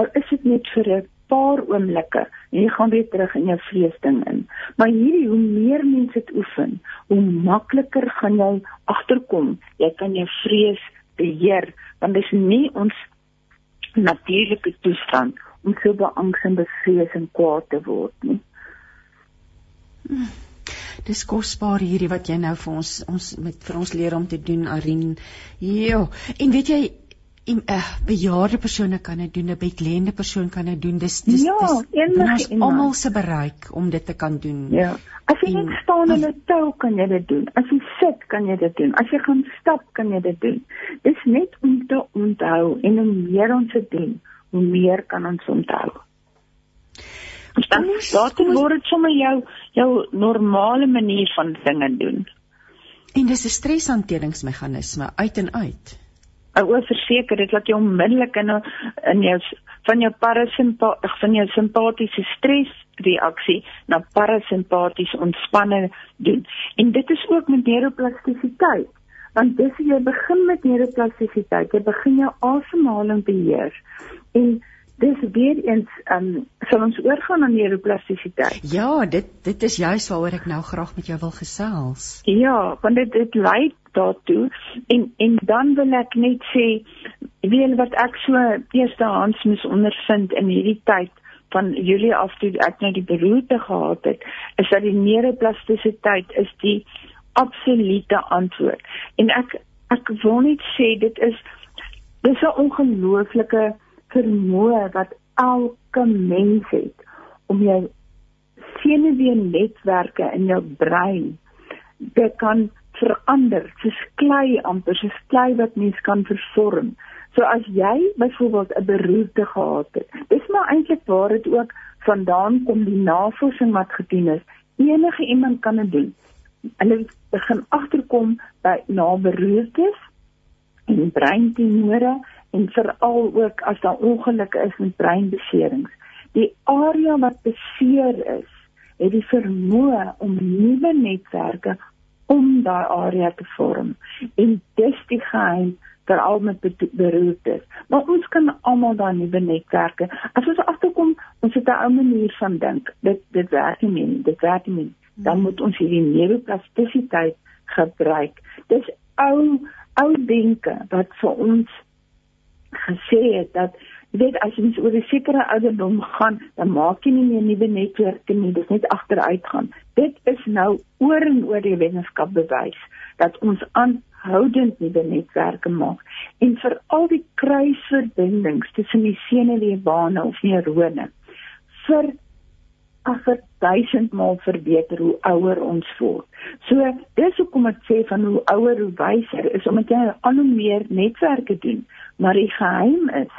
al is dit net vir 'n paar oomblikke en jy gaan weer terug in jou vreesding in. Maar hierdie hoe meer mense dit oefen hoe makliker gaan jy agterkom. Jy kan jou vrees beheer want dit is nie ons natuurlike toestand om so beangs en bevrees en kwaad te word nie. Hmm. Dis kosbaar hierdie wat jy nou vir ons ons met vir ons leer om te doen Arin. Ja, en weet jy 'n uh, eh, bejaarde persone kan dit doen, 'n bedlende persoon kan dit doen. Dis dis ja, dis almal se bereik om dit te kan doen. Ja. As jy net staan in 'n tou kan jy dit doen. As jy sit kan jy dit doen. As jy gaan stap kan jy dit doen. Dis net om te onthou en hoe meer ons dit doen, hoe meer kan ons onthou. Dan later word dit sommer jou jou normale manier van dinge doen. En dis 'n streshanteringsmeganisme uit en uit. Ek wil verseker dit laat jou onmiddellik in in jou van jou parasimpaties van jou simpatiese stresreaksie na parasimpaties ontspanning doen. En dit is ook met neuroplastisiteit. Want dis jy begin met neuroplastisiteit, jy begin jou asemhaling beheer en dis weer eens um, sal ons oorgaan na neuroplastisiteit. Ja, dit dit is juist waaroor ek nou graag met jou wil gesels. Ja, want dit dit lei daartoe en en dan wil ek net sê weet wat ek so eerstehands moes ondervind in hierdie tyd van Julie af toe ek nou die beroerte gehad het, is dat die neuroplastisiteit is die absolute antwoord. En ek ek wil net sê dit is dis 'n ongelooflike vermoë wat elke mens het om jou senuweenetwerke in jou brein te kan verander soos klei amper soos klei wat mens kan vervorm. So as jy byvoorbeeld 'n beroerte gehad het, dis maar eintlik waar dit ook vandaan kom die navorsing wat gedoen is. Enige iemand kan dit doen. Hulle begin agterkom by na beroertes en breintumore en veral ook as daar ongelukke is met breinbeserings. Die area wat beseer is, het die vermoë om nuwe netwerke om daai area te vorm. En dis die geheim vir al met beroertes. Maar ons kan almal daai nuwe netwerke. As ons agterkom, ons het 'n ou manier van dink. Dit dit werk nie meer, dit werk nie. Dan moet ons hierdie neuroplastisiteit gebruik. Dis ou ou denke wat vir ons gesê het dat jy weet as jy oor 'n sekere ouderdom gaan, dan maak jy nie meer nuwe netwerke nie, dis net agteruit gaan. Dit is nou oor en oor die wetenskap bewys dat ons aanhoudend nuwe netwerke maak en vir al die kruisverbindings tussen die senuweebane of neurone vir affer duisend maal verbeter hoe ouer ons word. So dis hoekom ek sê van hoe ouer hoe wyser is omdat jy al hoe meer netwerke doen, maar die geheim is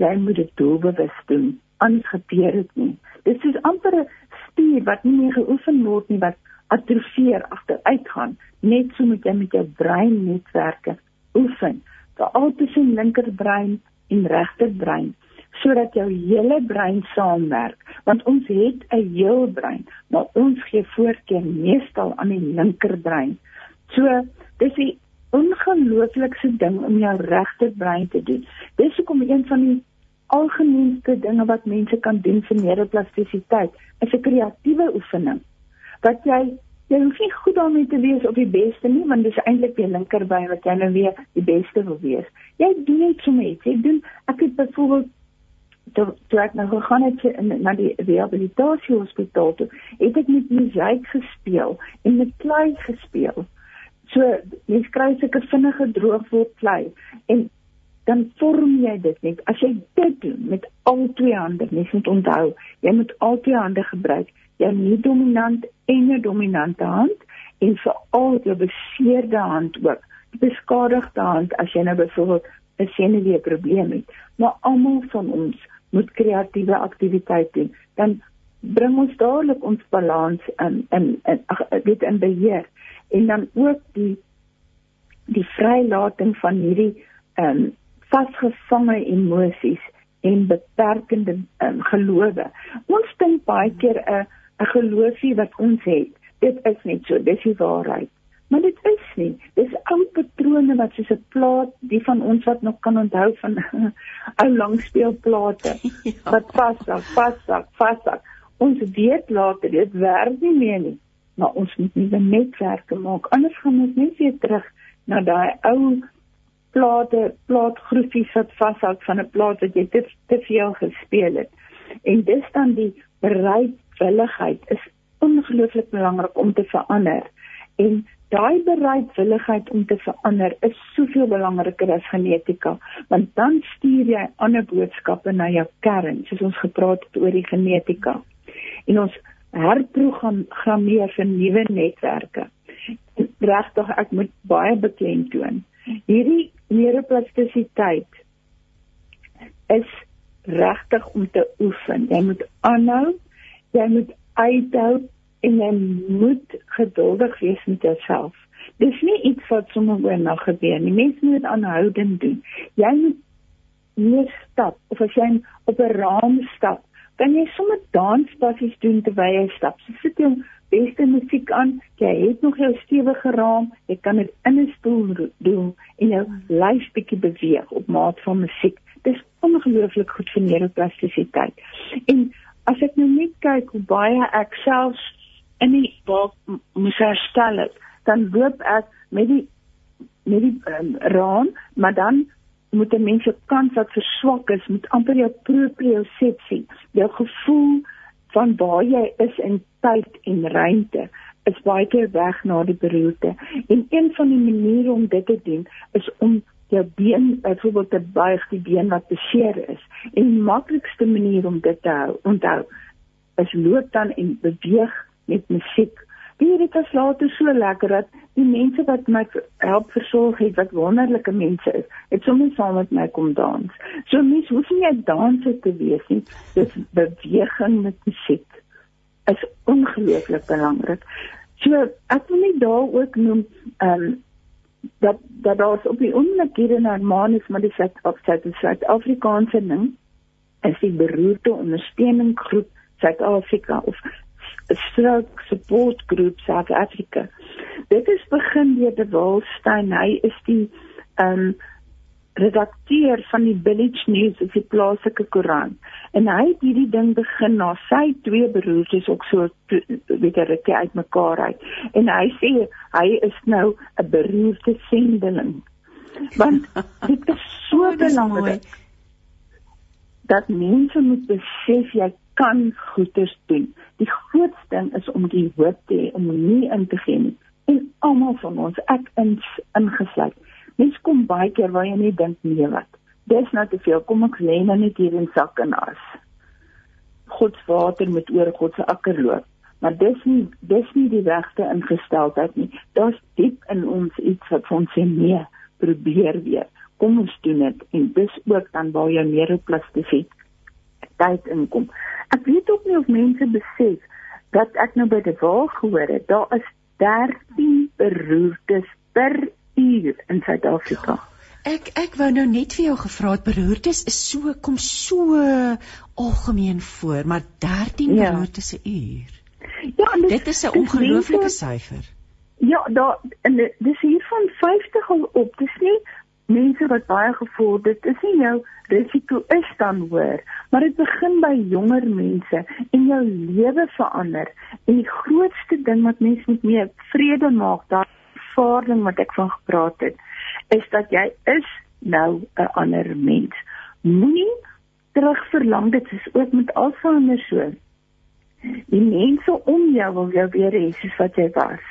jy moet dit doelbewus doen. Anders gebeur dit nie. Dit is amper 'n spier wat nie meer geoefen word nie wat atrofieer agteruit gaan. Net so moet jy met jou brein netwerke oefen. Veral tussen linkerbrein en regterbrein sodat jou hele brein saamwerk want ons het 'n heel brein maar ons gee voorkeur meestal aan die linkerbrein so dis 'n ongelooflikste ding om jou regterbrein te doen dis hoekom een van die algemeenste dinge wat mense kan doen vir neuroplastisiteit is 'n kreatiewe oefening wat jy jy hoef nie goed daarmee te wees op die beste nie want dis eintlik die linkerbrein wat jy nou weer die beste wil wees. Jy doen net so met jy doen ek het byvoorbeeld toe toe ek nou gegaan het in na die rehabilitasie hospitaal toe, het ek met musiek gespeel en met klei gespeel. So jy kry sulke vinnige droogword klei. En dan vorm jy dit net. As jy dit doen met al twee hande, mens moet onthou, jy moet al twee hande gebruik. Jy nie dominant en 'n dominante hand en veral jou beseerde hand ook. Die beskadigde hand as jy nou byvoorbeeld 'n senuwee probleem het. Maar almal van ons moet kreatiewe aktiwiteit doen, dan bring ons dadelik ons balans in in in dit in beheer en dan ook die die vrylating van hierdie ehm um, vasgevangde emosies en beperkende um, gelowe. Ons dink baie keer 'n 'n geloofie wat ons het, dit is net so, dis die waarheid. Maar dit is nie. Dis ou patrone wat soos 'n plaat, die van ons wat nog kan onthou van ou langspeelplate ja. wat vashak, vashak, vashak. Ons weet later dit werk nie meer nie. Maar ons moet nuwe netwerke maak. Anders gaan ons net weer terug na daai ou plate, plaatgroefies wat vashak van 'n plaat wat jy te, te veel gespeel het. En dis dan die bereidwilligheid is ongelooflik belangrik om te verander. En daai bereidwilligheid om te verander is soveel belangriker as genetika want dan stuur jy ander boodskappe na jou kern soos ons gepraat het oor die genetika en ons herprogrammeer vir nuwe netwerke regtig ek moet baie beklemtoon hierdie neuroplastisiteit is regtig om te oefen jy moet aanhou jy moet uithou en jy moet geduldig wees met jouself. Dis nie iets wat sommer oor nag gebeur nie. Mense moet aanhoudend doen. Jy moet nie stap of as jy op 'n raam stap, kan jy sommer danspassies doen terwyl jy stap. So sit jy beste musiek aan, jy het nog jou stewige raam, jy kan dit in 'n stoel doen en jou lyf bietjie beweeg op maat van musiek. Dis ongelooflik goed vir neuroplastisiteit. En as ek nou net kyk hoe baie ek self in die waar moes herstel het, dan loop ek met die met die um, raam, maar dan moet 'n mens se kans wat verswak is, moet amper jou propriosepsie, jou gevoel van waar jy is in tyd en ruimte is baie keer weg na die beroerte. En een van die maniere om dit te doen is om jou been byvoorbeeld te buig die been wat beseer is. En die maklikste manier om dit te hou, onthou, is loop dan en beweeg met musiek dit was later so lekker dat die mense wat my help versorg het wat wonderlike mense is, het sommer saam met my kom dans. So mens hoef nie 'n danser te wees nie. Dis beweging met musiek is ongelooflik belangrik. So ek wil net daar ook noem ehm um, dat dat daar op die oomblik hier in Hermanus maar op Suid-Afrikaanse ding is die beroerte ondersteuningsgroep Suid-Afrika of Stroke Support Group South Africa. Dit is begin deur De Wolstein. Hy is die ehm um, redakteur van die Village News, die plaaslike koerant. En hy het hierdie ding begin na sy twee broers is ook so weet jy dit uitmekaar uit. En hy sê hy is nou 'n beroerde sendeling. Want dit is so oh, belangrik dat mense moet besef jy kan goeders doen. Die grootste ding is om die hoop te hê om nie in te gee nie. En almal van ons, ek ins ingesluit. Mens kom baie keer waar jy nie dink nee wat. Dis nou te veel. Kom ek lê nou net hier in sak en as. God se water met oor God se akker loop. Maar dis nie dis nie die regte ingesteldheid nie. Daar's diep in ons iets wat ons sê nee, probeer weer. Kom ons doen dit en dis ook dan waar jy meer op plastisiteit tyd inkom. Ek weet ook nie of mense besef dat ek nou by die waal gehoor het, daar is 13 beroertes per uur in Suid-Afrika. Ek ek wou nou net vir jou gevra het beroertes is so kom so algemeen voor, maar 13 ja. beroertes 'n uur. Ja, dit, dit is 'n ongelooflike syfer. Ja, daar en dis hier van 50 al op. Dis nie mense wat baie gevorderd is nie jou risiko is dan hoër maar dit begin by jonger mense en jou lewe verander. En die grootste ding wat mense met mee vrede maak daai ervaring wat ek van gepraat het is dat jy is nou 'n ander mens. Moenie terug verlang dit is ook met alsander so die mense om jou wil jou weer hê soos wat jy was.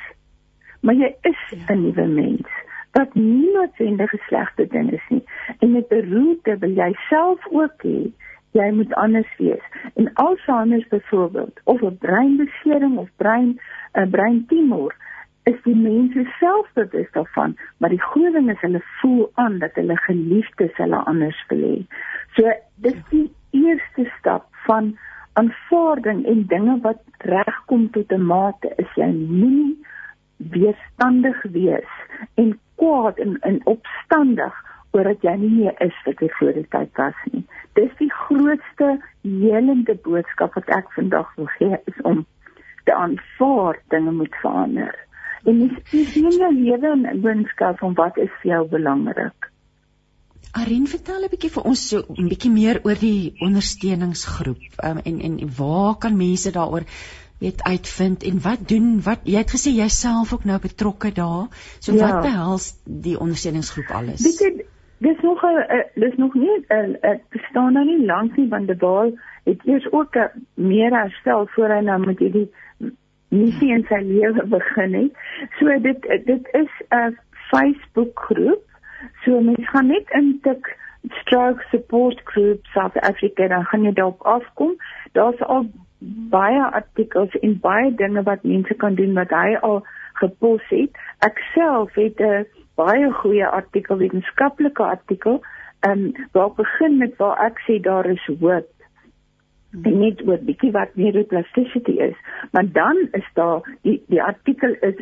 Maar jy is 'n nuwe mens wat nie noodwendig 'n slegte ding is nie. En met beroerte wil jy self ook hê jy moet anders wees. En Alzheimer byvoorbeeld of 'n breinbesering of brein 'n uh, breintumor is die mense self bewus daarvan, maar die ding is hulle voel aan dat hulle geliefdes hulle anders wil hê. So dis die eerste stap van aanvaarding en dinge wat regkom tot 'n mate is jy nie weerstandig wees en kwaad en en opstandig oordat jy nie meer is wat jy voor die tyd was nie. Dis die grootste helende boodskap wat ek vandag wil gee is om te aanvaar dinge moet verander. En dis die hele lewe en boodskap van wat is vir jou belangrik. Arin vertel 'n bietjie vir ons so 'n bietjie meer oor die ondersteuningsgroep um, en en waar kan mense daaroor weet uitvind en wat doen wat jy het gesê jouself ook nou betrokke daar. So ja. wat behels die ondersteuningsgroep alles? Weet jy dis nog 'n dis nog nie 'n dit bestaan nou nie lank nie want die baal het eers ook meer herstel voor hy nou met hierdie missie in sy lewe begin het. So dit dit is 'n Facebook groep so mense gaan net intik stroke support group South Africa dan gaan jy daarop afkom. Daar's al baie artikels en baie dinge wat mense kan doen wat hy al gepos het. Ek self het 'n baie goeie artikel, wetenskaplike artikel, ehm um, waar begin met waar ek sê daar is hoop. En net oor bietjie wat neuroplasticity is, maar dan is daar die die artikel is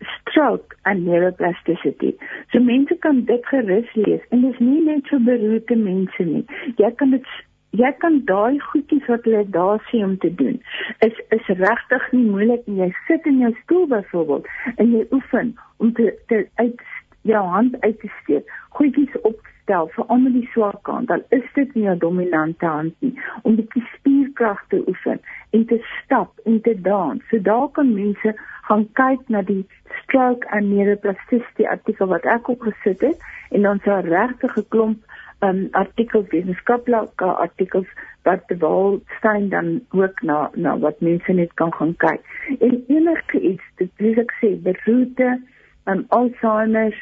stroke and neuroplasticity. So mense kan dit gerus lees en dit is nie net vir beroerte mense nie. Jy kan dit jy kan daai goedjies wat hulle daar sê om te doen is is regtig nie moeilik nie. Jy sit in jou stoel byvoorbeeld en jy oefen om te, te uit jou hand uit te steek goedjies op te stel vir almal die swak kant. Dan is dit nie 'n dominante hand nie. Om die spierkrag te oefen en te stap en te dans. So daar kan mense gaan kyk na die stroke and neuroplasticity artikel wat ek op gesit het en dan regtig 'n klomp um, artikels wetenskaplike artikels wat Waldstein dan ook na na wat mense net kan gaan kyk. En enige iets, dit wil ek sê, beroerte, um, Alzheimer,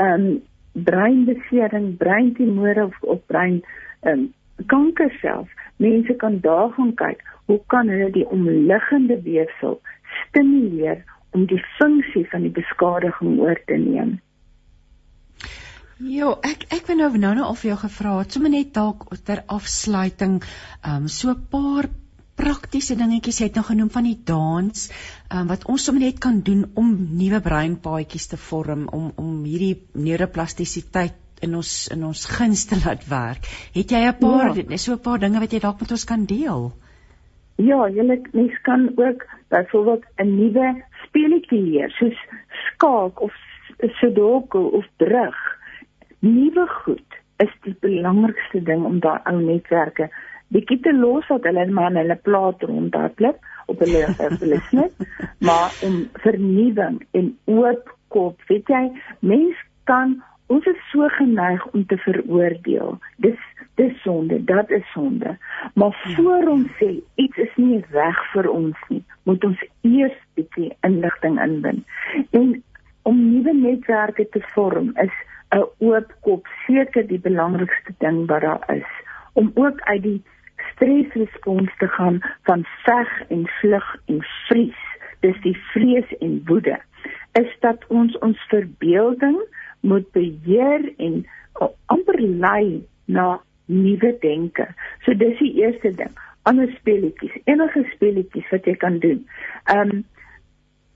um, breinbesering, breintumore of, of brein um, kanker self. Mense kan daar gaan kyk, hoe kan hulle die omliggende weefsel stimuleer om die funksie van die beskadiging oor te neem. Ja, ek ek wil nou nou nou al vir jou gevra het, sommer net dalk ter afsluiting, ehm um, so 'n paar praktiese dingetjies jy het nou genoem van die dans, ehm um, wat ons sommer net kan doen om nuwe breinpaadjies te vorm om om hierdie neuroplastisiteit in ons in ons guns te laat werk. Het jy 'n paar ja. so 'n paar dinge wat jy dalk met ons kan deel? Ja, jy mens kan ook byvoorbeeld 'n nuwe speletjie leer, soos skaak of sudoku of brug nuwe goed is die belangrikste ding om daai ou netwerke bietjie te los dat hulle maar in hulle plaas rondhardloop op hulle hulle snit maar om vernuwing en oop kop weet jy mens kan ons is so geneig om te veroordeel. Dis dis sonde dat is sonde. Maar ja. voor ons sê iets is nie reg vir ons nie moet ons eers bietjie inligting inbind en om nuwe netwerke te vorm is 'n oop kop seker die belangrikste ding wat daar is om ook uit die stresrespons te gaan van veg en vlug en vries. Dis die vrees en woede. Is dat ons ons verbeelding moet beheer en amper lei na nuwe denke. So dis die eerste ding. Ander speletjies enige speletjies wat jy kan doen. Ehm um,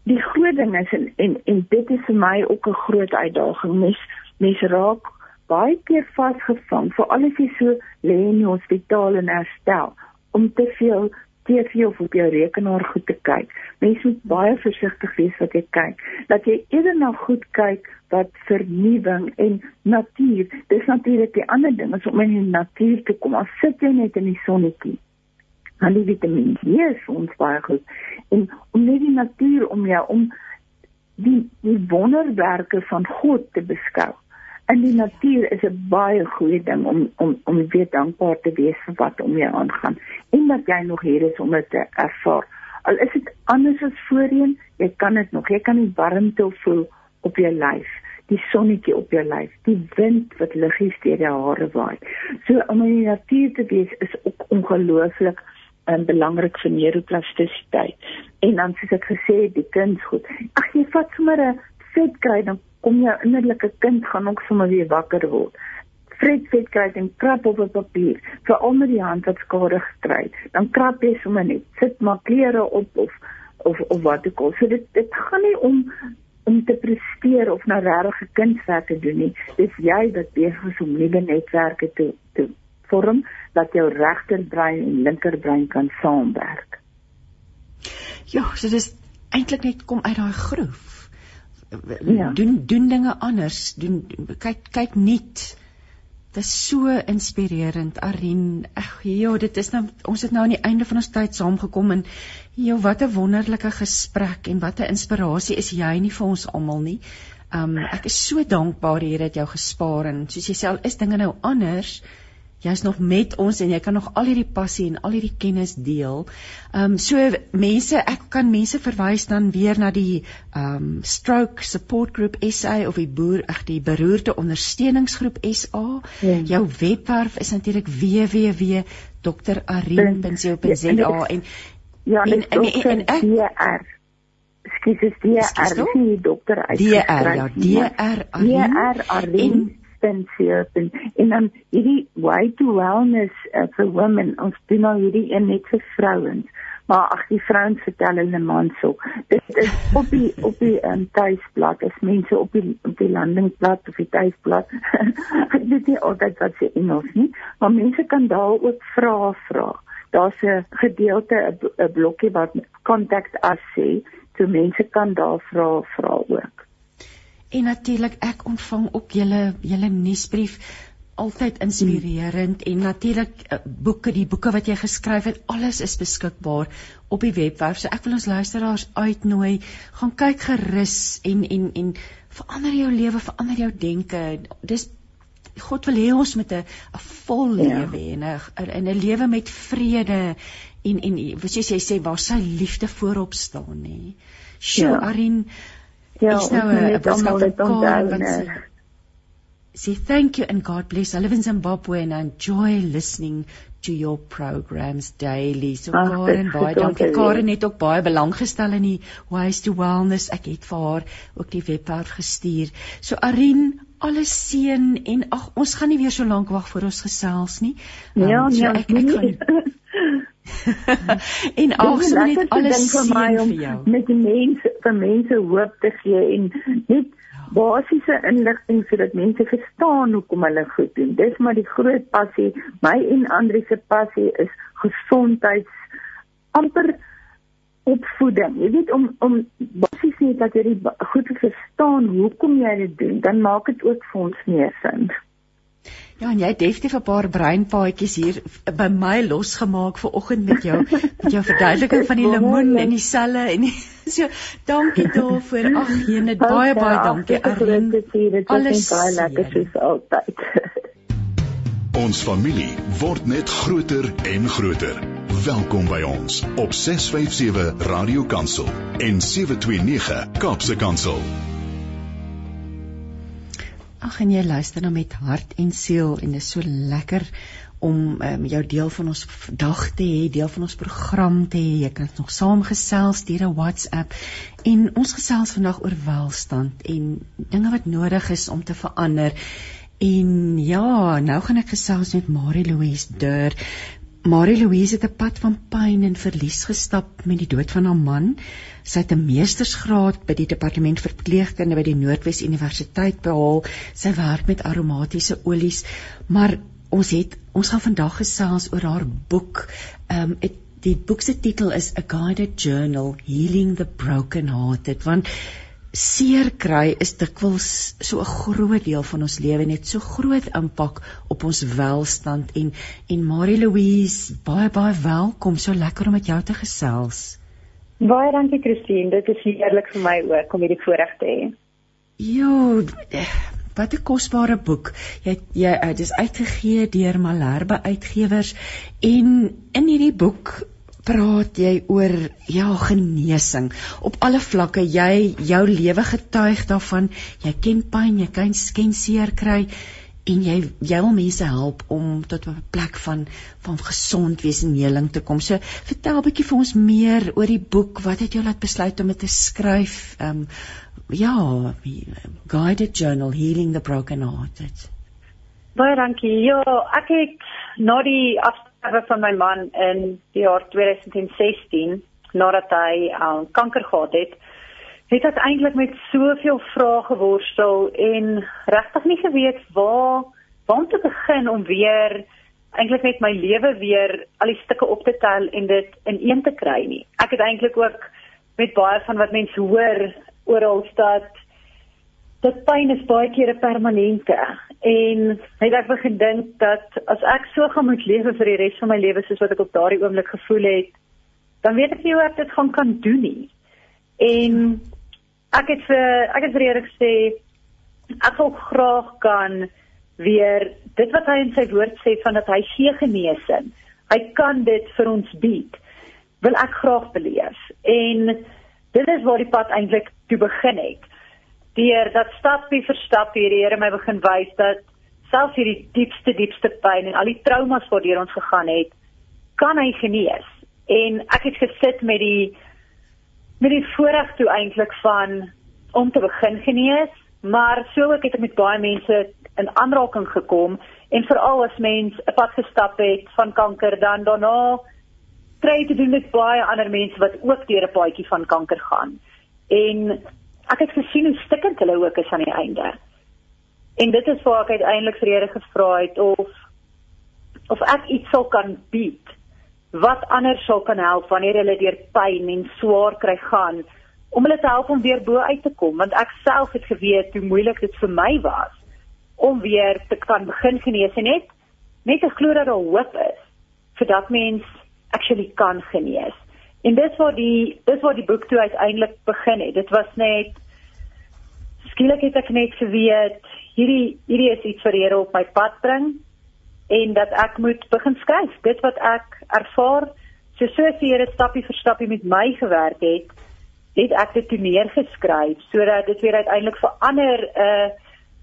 die groot ding is en en, en dit is vir my ook 'n groot uitdaging mens mens raak baie keer vasgevang veral as jy so lê in die hospitaal en herstel om te veel TV of op jou rekenaar goed te kyk. Mens moet baie versigtig wees wat jy kyk. Dat jy eerder na goed kyk wat vernuwing en natuur. Dis natuurlik die ander ding is om in die natuur te kom. As sit jy net in die sonnetjie. Dan die vitamine D is ons baie goed. En om net die natuur om jou om die die wonderwerke van God te beskou in die natuur is 'n baie goeie ding om om om weer dankbaar te wees vir wat om jou aangaan en dat jy nog hier is om dit te ervaar. Al is dit anders as voorheen, jy kan dit nog, jy kan die warmte voel op jou lyf, die sonnetjie op jou lyf, die wind wat liggies deur jou hare waai. So om in die natuur te wees is ook ongelooflik en belangrik vir neuroplastisiteit. En dan soos ek gesê het, die kunsgoed. Ag jy vat sommer 'n vet kry dan kom jou innerlike kind gaan ook sommer weer wakker word. Fred vet kry en krap op 'n papier vir onder die hand wat skade gekry. Dan krap jy sommer net. Sit maar klere op of of of wat ook al. So dit dit gaan nie om om te presteer of nou regtig kunswerk te doen nie. Dis jy wat besig is om nuwe netwerke te te vorm dat jou regterbrein en linkerbrein kan saamwerk. Ja, so dis eintlik net kom uit daai groef ja. doen doen dinge anders. Doen kyk kyk nuut dit is so inspirerend Arin. Ag ja dit is nou ons het nou aan die einde van ons tyd saamgekom en ja wat 'n wonderlike gesprek en wat 'n inspirasie is jy nie vir ons almal nie. Um ek is so dankbaar hier het jou gespaar en soos jy sê al is dinge nou anders jy's nog met ons en jy kan nog al hierdie passie en al hierdie kennis deel. Ehm um, so mense, ek kan mense verwys dan weer na die ehm um, Stroke Support Group SA of die boer ag die beroerte ondersteuningsgroep SA. Ja. Jou webwerf is natuurlik www.drarin.co.za ja, en Ja, en en, en, en ek DR. Skus, dis DR, die dokter uit. DR, ja, DR Arin. DR Arin www.co.za en dan hierdie way to wellness uh, vir women ons doen nou hierdie een net vir vrouens maar ag die vrouens vertel hulle man so. Dit is op die op die um, tuisblad is mense op die op die landingsblad of die tuisblad ek weet nie altyd wat se Engels nie maar mense kan daar ook vra vra. Daar's 'n gedeelte 'n blokkie wat contact us sê so mense kan daar vra vra ook En natuurlik ek ontvang ook julle julle nuusbrief altyd inspirerend en natuurlik uh, boeke die boeke wat jy geskryf het alles is beskikbaar op die webwerf so ek wil ons luisteraars uitnooi gaan kyk gerus en en en verander jou lewe verander jou denke dis God wil hê ons met 'n 'n vol ja. lewe ja. en 'n 'n lewe met vrede en en soos jy sê waar sy liefde voorop staan nê. Sjoe ja. Arin, Ja, is nou 'n boodskap wat onthou. say thank you and God bless. I live in Zimbabwe and I enjoy listening to your programs daily. So Ach, Karen, baie dankie. Karen het ook baie belang gestel in die Wise to Wellness. Ek het vir haar ook die webwerf gestuur. So Arin, alles seën en ag ons gaan nie weer so lank wag vir ons gesels nie. Um, ja, so nee, ek, ek gaan en ag so net alles vir my om met mense vir mense hoop te gee en net basiese inligting sodat mense verstaan hoekom hulle goed doen. Dis maar die groot passie. My en Andri se passie is gesondheids amper opvoeding. Jy weet om om basies net dat jy goed verstaan hoekom jy dit doen, dan maak dit ook vir ons meer sin. Ja, en jy het definitief 'n paar breinpaadjies hier by my losgemaak vir oggend met jou met jou verduideliking van die lemoen en die selle en die, so dankie daarvoor. Ag, jene baie baie dankie Arlene. Alles baie lekker soos altyd. Ons familie word net groter en groter. Welkom by ons op 657 Radio Kansel en 729 Kaapse Kansel. Ag en jy luister nou met hart en siel en dit is so lekker om um, jou deel van ons dag te hê, deel van ons program te hê. Jy kan nog saamgesels deur 'n WhatsApp en ons gesels vandag oor welstand en dinge wat nodig is om te verander. En ja, nou gaan ek gesels met Marie Louise Deur. Marie Louise het 'n pad van pyn en verlies gestap met die dood van haar man. Sy het 'n meestersgraad by die departement verpleegkunde by die Noordwes Universiteit behaal. Sy werk met aromatiese olies, maar ons het ons gaan vandag gesels oor haar boek. Ehm um, die boek se titel is A Guided Journal Healing the Broken Hearted want seer kry is dikwels so 'n groot deel van ons lewe en het so groot impak op ons welstand en en Marie Louise baie baie welkom so lekker om met jou te gesels. Baie dankie Christine, dit is heerlik vir my ook om hierdie voorreg te hê. Jo, wat 'n kosbare boek. Jy jy dit is uitgegee deur Malherbe Uitgewers en in hierdie boek praat jy oor ja genesing op alle vlakke jy jou lewe getuig daarvan jy ken pyn jy ken seer kry en jy jy wil mense help om tot 'n plek van van gesond wees en heling te kom. So vertel 'n bietjie vir ons meer oor die boek. Wat het jou laat besluit om dit te skryf? Ehm um, ja, Guided Journal Healing the Broken Hearted. Baie dankie. Ja, ek het na die afsterwe van my man in die jaar 2016 nadat hy um, kanker gehad het, het ek eintlik met soveel vrae geworstel en regtig nie geweet waar waar om te begin om weer eintlik net my lewe weer al die stukke op te tel en dit in een te kry nie. Ek het eintlik ook met baie van wat mense hoor oral stad dat pyn is baie keer 'n permanente en het ek begin dink dat as ek so gaan moet lewe vir die res van my lewe soos wat ek op daardie oomblik gevoel het, dan weet ek nie hoe ek dit gaan kan doen nie. En ek het vir ek het vir Here gesê ek wil graag kan weer dit wat hy in sy woord sê van dat hy gee genesing. Hy kan dit vir ons bied. Wil ek graag beleef. En dit is waar die pad eintlik toe begin het. Deur dat stapie vir stapie die Here my begin wys dat selfs hierdie diepste diepste pyn en al die traumas waardeur ons gegaan het, kan hy genees. En ek het gesit met die met die voorreg toe eintlik van om te begin genees, maar so ook het ek met baie mense in aanraking gekom en veral as mens 'n pad gestap het van kanker dan daarna kry te doen met baie ander mense wat ook deur 'n paadjie van kanker gaan. En ek het gesien hoe stikkend hulle ook is aan die einde. En dit is waar ek uiteindelik vir Here gevra het of of ek iets sou kan bied wat anders sou kan help wanneer hulle deur pyn en swaar kry gaan om hulle te help om weer bo uit te kom want ek self het geweet hoe moeilik dit vir my was om weer te kan begin genees en net net te glo dat daar hoop is vir dat mens actually kan genees. En dis waar die dis waar die boek toe uiteindelik begin het. Dit was net skielik het ek net geweet hierdie hierdie is iets wat die Here op my pad bring en dat ek moet begin skryf dit wat ek ervaar so soos die Here stappie vir stappie met my gewerk het het ek dit toe neergeskryf sodat dit weer uiteindelik vir ander 'n uh,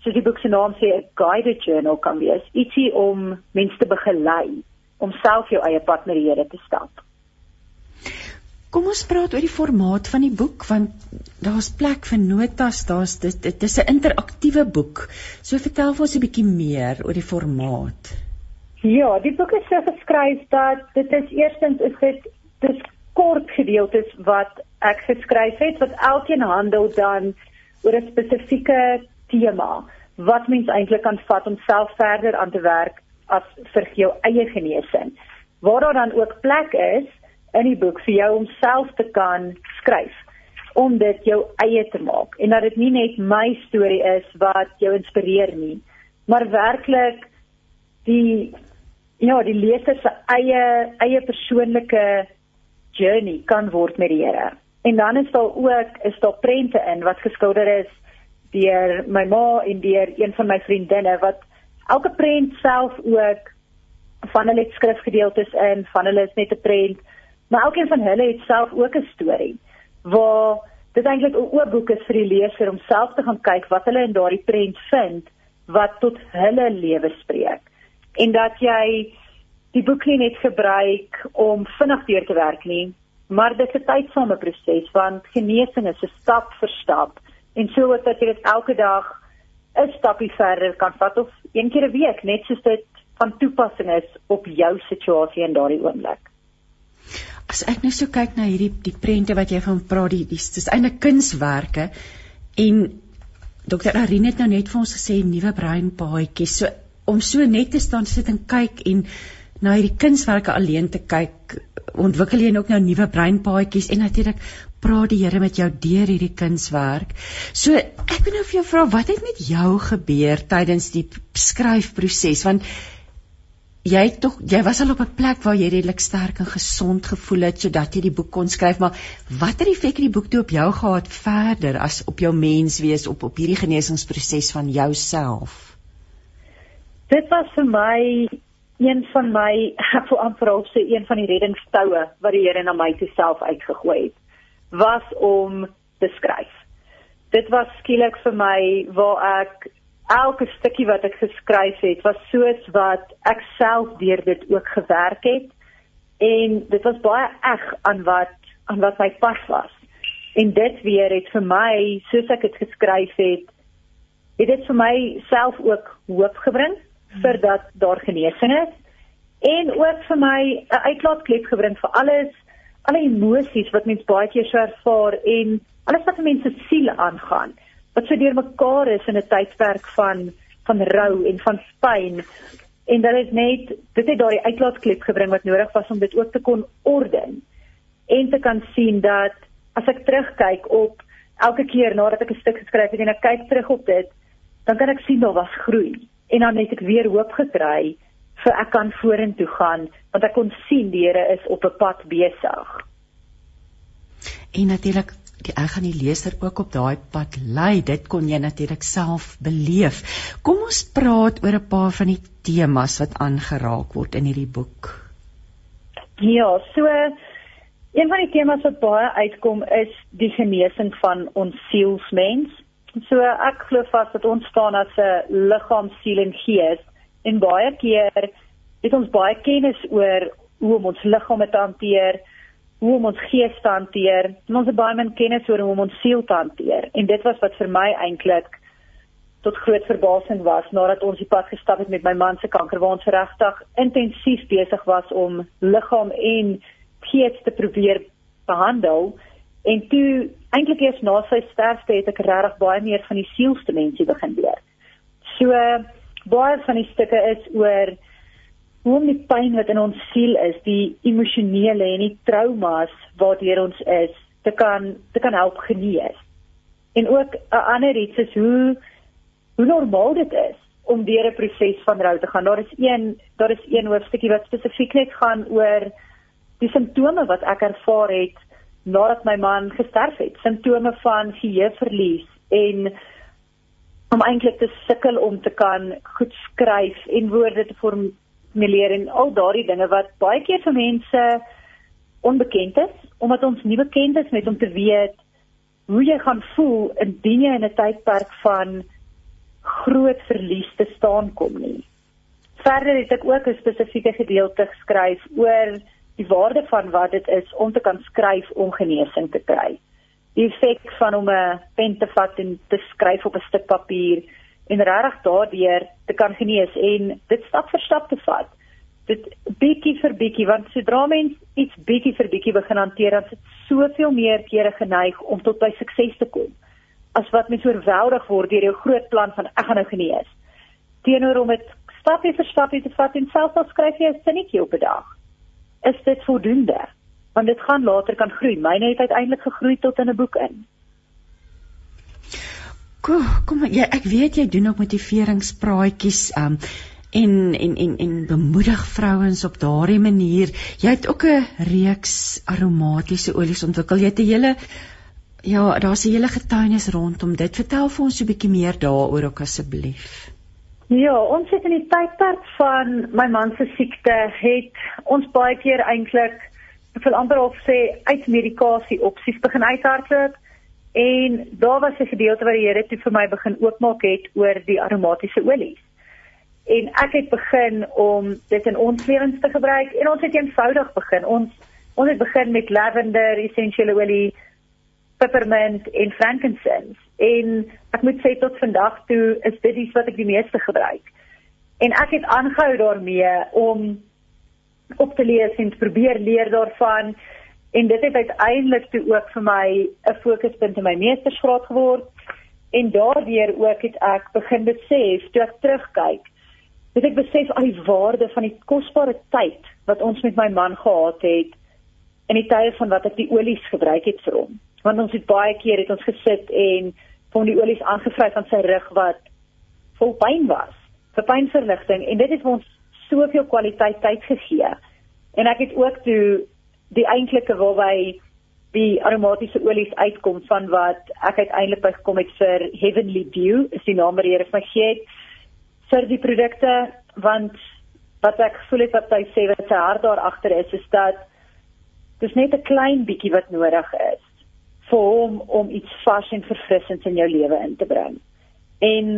soos die boek se naam sê 'n guided journal kan wees, ietsie om mense te begelei om self jou eie pad met die Here te stap. Kom ons praat oor die formaat van die boek want daar's plek vir notas, daar's dit dit is 'n interaktiewe boek. So vertel vir ons 'n bietjie meer oor die formaat. Ja, die boek is so geskryf dat dit is eerstens is dit dis kort gedeeltes wat ek geskryf het wat elkeen handel dan oor 'n spesifieke tema wat mens eintlik kan vat om self verder aan te werk as vir jou eie genesing. Waar daar dan ook plek is in die boek vir jou om self te kan skryf om dit jou eie te maak en dat dit nie net my storie is wat jou inspireer nie maar werklik die ja die leser se eie eie persoonlike journey kan word met die Here en dan is daar ook is daar prente in wat geskilder is deur my ma en deur een van my vriendinne wat elke prent self ook van hulle skrifgedeeltes in van hulle is net 'n prent Maar elkeen van hulle het self ook 'n storie waar dit eintlik 'n oop boek is vir die leser om self te gaan kyk wat hulle in daardie prent vind wat tot hulle lewe spreek. En dat jy die boek nie net gebruik om vinnig deur te werk nie, maar dit is 'n tydsame proses want genesing is 'n stap vir stap en so wat dat jy dit elke dag 'n stapie verder kan vat of een keer 'n week net soos dit van toepassing is op jou situasie in daardie oomblik. As ek nou so kyk na hierdie die prente wat jy van praat, die dis dis eintlik kunswerke en Dr. Arine het nou net vir ons gesê nuwe breinpaadjies. So om so net te staan sit en kyk en na hierdie kunswerke alleen te kyk, ontwikkel jy ook nou nuwe breinpaadjies en natuurlik praat die Here met jou deur hierdie kunswerk. So ek wil nou vir jou vra, wat het met jou gebeur tydens die skryfproses? Want jy tog jy was al op 'n plek waar jy redelik sterk en gesond gevoel het sodat jy die boek kon skryf maar watter effek het die boek toe op jou gehad verder as op jou menswees op op hierdie genesingsproses van jouself Dit was vir my een van my ek wil amper al sê een van die reddingstoue wat die Here na my toe self uitgegooi het was om te skryf. Dit was skielik vir my waar ek elke stukkie wat ek geskryf het was soos wat ek self deur dit ook gewerk het. En dit was baie eg aan wat aan wat my pas was. En dit weer het vir my soos ek dit geskryf het het dit vir my self ook hoop gebring vir dat daar genesing is. En ook vir my 'n uitlaatklep gebring vir alles alle emosies wat mens baie keer so ervaar en alles wat mense siele aangaan wat so deurmekaar is in 'n tydperk van van rou en van pyn en dit net dit het daardie uitlaatklep gebring wat nodig was om dit ook te kon orden en te kan sien dat as ek terugkyk op elke keer nadat ek 'n stuk geskryf het en ek kyk terug op dit dan kan ek sien daar was groei en dan het ek weer hoop gekry vir ek kan vorentoe gaan want ek kon sien die Here is op 'n pad besig en natuurlik die ek gaan die leser ook op daai pad lei. Dit kon jy natuurlik self beleef. Kom ons praat oor 'n paar van die temas wat aangeraak word in hierdie boek. Ja, so een van die temas wat baie uitkom is die genesing van ons sielsmens. So ek glo vas dat ons staan as 'n liggaam, siel en gees en baie keer het ons baie kennis oor hoe om ons liggaam te hanteer hoe om ons gees te hanteer. Ons het baie min kennis oor hoe om ons siel te hanteer. En dit was wat vir my eintlik tot groot verbasing was nadat ons die pad gestap het met my man se kanker waar ons regtig intensief besig was om liggaam en gees te probeer behandel. En toe eintlik eers na sy sterfte het ek regtig baie meer van die sielsdimensie begin leer. So baie van die stukke is oor hoe om die pyn wat in ons siel is, die emosionele en die traumas waardeur ons is, te kan te kan help genees. En ook 'n ander iets is hoe hoe normaal dit is om deur 'n proses van rou te gaan. Daar is een daar is een hoofstukkie wat spesifiek net gaan oor die simptome wat ek ervaar het nadat my man gesterf het. Simptome van geheueverlies en om eintlik te sukkel om te kan goed skryf en woorde te vorm simuleer en al daardie dinge wat baie keer vir mense onbekend is omdat ons nie bekend is met om te weet hoe jy gaan voel indien jy in 'n tydperk van groot verlies te staan kom nie. Verder het ek ook 'n spesifieke gedeelte geskryf oor die waarde van wat dit is om te kan skryf om genesing te kry. Die effek van om 'n pen te vat en te skryf op 'n stuk papier en regtig daardeur te kan genees en dit stap vir stap te vat. Dit bietjie vir bietjie want sodra mens iets bietjie vir bietjie begin hanteer, dan sit soveel meer kere geneig om tot by sukses te kom as wat mens oorweldig word deur jou groot plan van ek gaan nou genees. Teenoor om dit stapie vir stapie te vat en selfs al skryf jy 'n sinnetjie op 'n dag, is dit voldoende want dit gaan later kan groei. Myne het uiteindelik gegroei tot in 'n boek in. Kom, kom ja, ek weet jy doen ook motiveringspraatjies um en en en en bemoedig vrouens op daardie manier. Jy het ook 'n reeks aromatiese olies ontwikkel. Jy het 'n hele Ja, daar's 'n hele getuienis rondom dit. Vertel vir ons 'n bietjie meer daaroor ook asseblief. Ja, ons het in die tydperk van my man se siekte het ons baie keer eintlik vir amper of sê uit medikasie opsies begin uithardloop en daar was 'n gedeelte waar die Here toe vir my begin oopmaak het oor die aromatiese olies. En ek het begin om dit in ons lewens te gebruik en ons het eenvoudig begin. Ons ons het begin met lavender essensiële olie peppermint en frankincense. En ek moet sê tot vandag toe is dit iets wat ek die meeste gebruik. En ek het aangehou daarmee om op te lees en te probeer leer daarvan. En dit het uiteindelik toe ook vir my 'n fokuspunt in my meestersgraad geword. En daardeur ook het ek begin besef toe ek terugkyk het ek besef al die waarde van die kosbare tyd wat ons met my man gehad het in die tye van wat ek die olies gebruik het vir hom want ons het baie keer het ons gesit en van die olies aangevry van sy rug wat vol pyn was vir pynverligting en dit het ons soveel kwaliteit tyd gegee. En ek het ook toe die eintlike waarby die aromatiese olies uitkom van wat ek uiteindelik by gekom het vir Heavenly Dew is die naam wat die Here vir my gee het vir die produkte. Want wat ek gevoel het wat hy sê wat sy hart daar agter is is dat dis net 'n klein bietjie wat nodig is vir hom om iets vars en verfrissends in jou lewe in te bring. En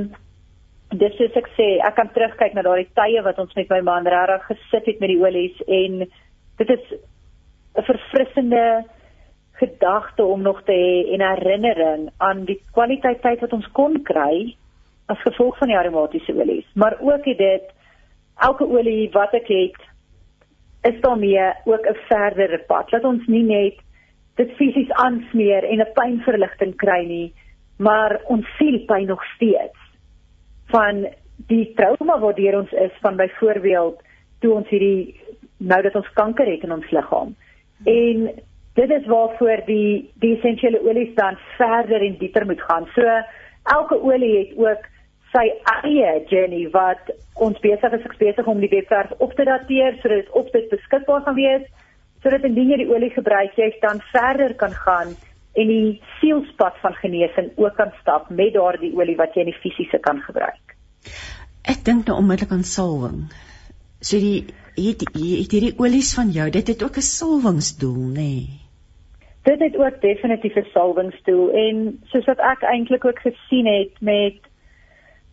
dis soos ek sê, ek kan terugkyk na daardie tye wat ons met my man regtig gesit het met die olies en dit is 'n verfrissende gedagte om nog te hê en herinnering aan die kwaliteit tyd wat ons kon kry as gevolg van die aromatiese olies. Maar ook het dit elke olie wat ek het is daarmee ook 'n verdere pad. Laat ons nie net dit fisies aansmeer en 'n pynverligting kry nie, maar ons siel pyn nog steeds van die trauma wat deur ons is van byvoorbeeld toe ons hierdie nou dat ons kanker het in ons liggaam. En dit is waarvoor die die essensiële olies dan verder en dieper moet gaan. So elke olie het ook sy eie journey wat ons besig is besig om die webwerf op te dateer sodat dit op dit beskikbaar gaan wees sodat indien jy die olie gebruik, jy dan verder kan gaan en die sielspad van genesing ook kan stap met daardie olie wat jy in die fisiese kan gebruik. Ek dink nou onmiddellik aan salwing. So die het het hierdie olies van jou, dit het ook 'n salwingsdoel, nê? Nee. Dit het ook definitief 'n salwingsdoel en soos wat ek eintlik ook gesien het met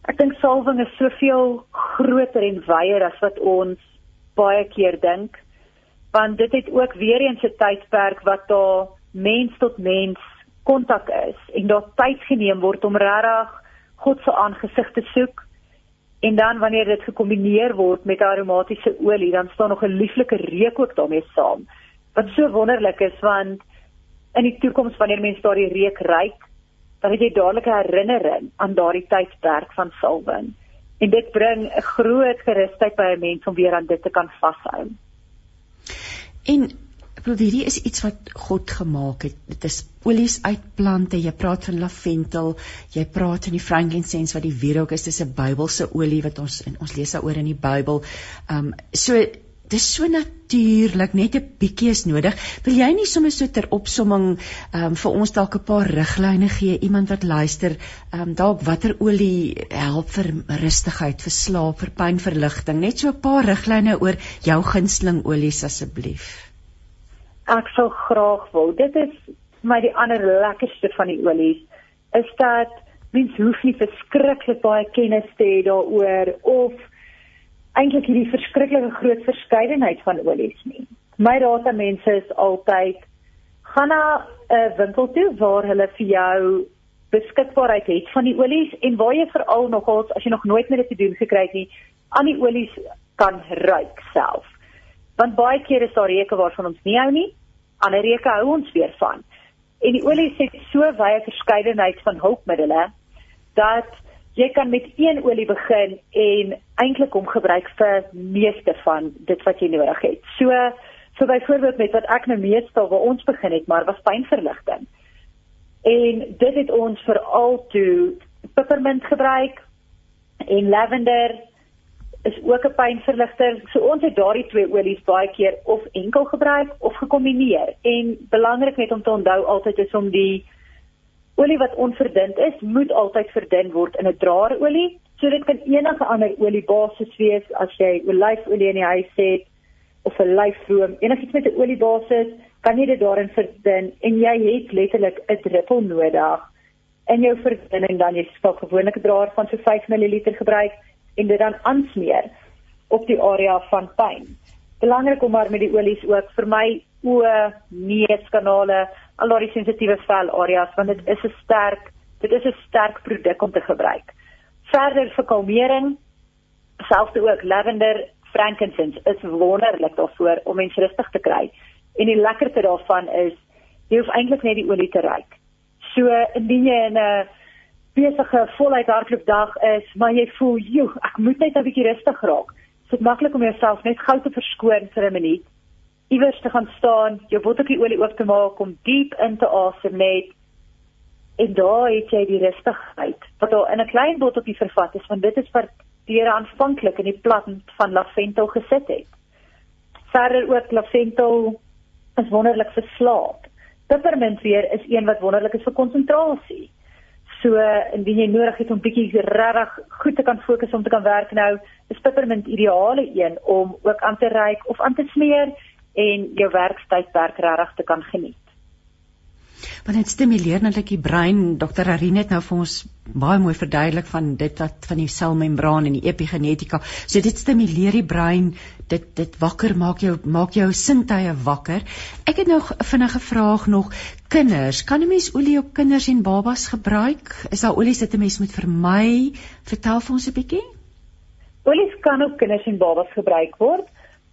ek dink salwing is soveel groter en wyeer as wat ons baie keer dink want dit het ook weer eens 'n tydperk wat daar mens tot mens kontak is en daar tyd geneem word om regtig God se aangesig te soek. En dan wanneer dit gekombineer word met aromatiese olie, dan staan nog 'n lieflike reuk ook daarmee saam. Wat so wonderlik is want in die toekoms wanneer mense daardie reuk ruik, dan het jy dadelik 'n herinnering aan daardie tydperk van salwing. En dit bring 'n groot gerusheid by 'n mens om weer aan dit te kan vashou. En bedoel hierdie is iets wat God gemaak het. Dit is olies uit plante. Jy praat van lavendel, jy praat van die frankincense wat die wierook is. Dis 'n Bybelse olie wat ons in ons lees daaroor in die Bybel. Um so dis so natuurlik, net 'n bietjie is nodig. Wil jy nie sommer so ter opsomming um vir ons dalk 'n paar riglyne gee, iemand wat luister, um dalk watter olie help vir rustigheid, vir slaap, vir pynverligting, net so 'n paar riglyne oor jou gunsteling olies asseblief. Ek sou graag wil. Dit is my die ander lekkerste van die olies is dat mens hoef nie verskriklik baie kennis te hê daaroor of eintlik hierdie verskriklike groot verskeidenheid van olies nie. My raad aan mense is altyd gaan na 'n winkel toe waar hulle vir jou beskikbaarheid het van die olies en waar jy veral nogals as jy nog nooit met dit te doen gekry het nie, aan die olies kan ruik self. Want baie keer is daar reuke waarvan ons nie hou nie, ander reuke hou ons weer van. En die olies het so wye verskeidenheid van hulpmiddels dat jy kan met een olie begin en eintlik hom gebruik vir meeste van dit wat jy nodig het. So so byvoorbeeld met wat ek nou meestal waar ons begin het, maar was pynverligting. En dit het ons veral toe peppermint gebruik en lavender is ook 'n pynverligter. So ons het daardie twee olies baie keer of enkel gebruik of gekombineer. En belangrik net om te onthou altyd is om die olie wat onverdund is, moet altyd verdun word in 'n draarolie. So dit kan enige ander olie basis wees as jy olyfolie in die huis het of 'n lyfroom, enigiets met 'n olie basis, kan jy dit daarin verdun en jy het letterlik 'n druppel nodig in jou verdunning dan jy sal gewoonlik 'n draer van so 5 ml gebruik en dit dan aansmeer op die area van pyn. Belangrik om maar met die olies ook vir my oë, neuskanale, al daardie sensitiewe vel areas want dit is 'n sterk dit is 'n sterk produk om te gebruik. Verder vir kalmering, selfs ook lavender, frankincense is wonderlik daarvoor om mens rustig te kry. En die lekkerste daarvan is jy hoef eintlik net die olie te ruik. So indien jy in 'n besige voluit hardloopdag is, maar jy voel, "Joe, ek moet net 'n bietjie rustig raak." Dit is maklik om jouself net gou te verskoon vir 'n minuut. Iewers te gaan staan, jou botteltjie olie oop te maak om diep in te asem net. En daar het jy die rustigheid wat daar in 'n klein botteltjie vervat is, want dit is wat deur aanvanklik in die plant van lavendel gesit het. Verder ook lavendel is wonderlik vir slaap. Peppermint weer is een wat wonderlik is vir konsentrasie. So indien jy nodig het om bietjie regtig goed te kan fokus om te kan werk nou, is peppermint ideale een om ook aan te reik of aan te smeer en jou werkstydperk regtig te kan geniet. Want dit stimuleer natuurlik die brein. Dr. Arine het nou vir ons baie mooi verduidelik van dit wat van die selmembraan en die epigenetika. So dit stimuleer die brein. Dit dit wakker maak jou maak jou sintuie wakker. Ek het nog 'n vinnige vraag nog. Kinders, kan 'n mens olie op kinders en babas gebruik? Is daar olies wat 'n mens moet vermy? Vertel vir ons 'n bietjie. Olies kan op kinders en babas gebruik word.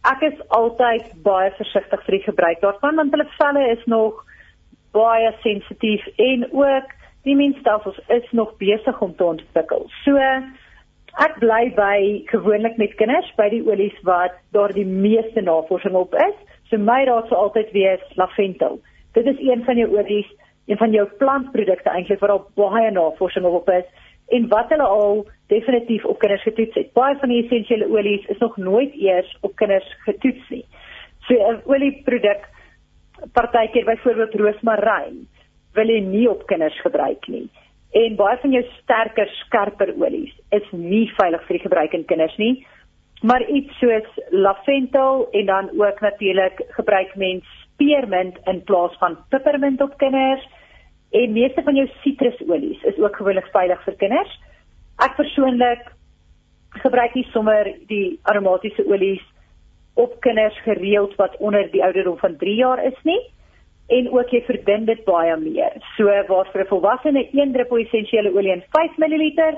Ek is altyd baie versigtig vir die gebruik daarvan want hulle velle is nog baie sensitief en ook die mensstelsels is nog besig om te ontwikkel. So ek bly by gewoonlik met kinders by die olies wat daar die meeste navorsing op is. So my raad sou altyd wees lavendel. Dit is een van jou olies, een van jou plantprodukte eintlik wat al baie navorsing op is en wat hulle al definitief op kinders getoets het. Baie van die essensiële olies is nog nooit eers op kinders getoets nie. So 'n olieproduk partykeer byvoorbeeld roosmaryn wil jy nie op kinders gebruik nie. En baie van jou sterker, skerper olies is nie veilig vir die gebruik in kinders nie. Maar iets soos lavendel en dan ook natuurlik gebruik mens spearmint in plaas van peppermint op kinders. En meeste van jou sitrusolies is ook gewoonlik veilig vir kinders. Ek persoonlik gebruik nie sommer die aromatiese olies op kinders gereeld wat onder die ouderdom van 3 jaar is nie en ook jy verdun dit baie meer. So waar vir 'n volwassene 1 druppel essensiële olie in 5 ml,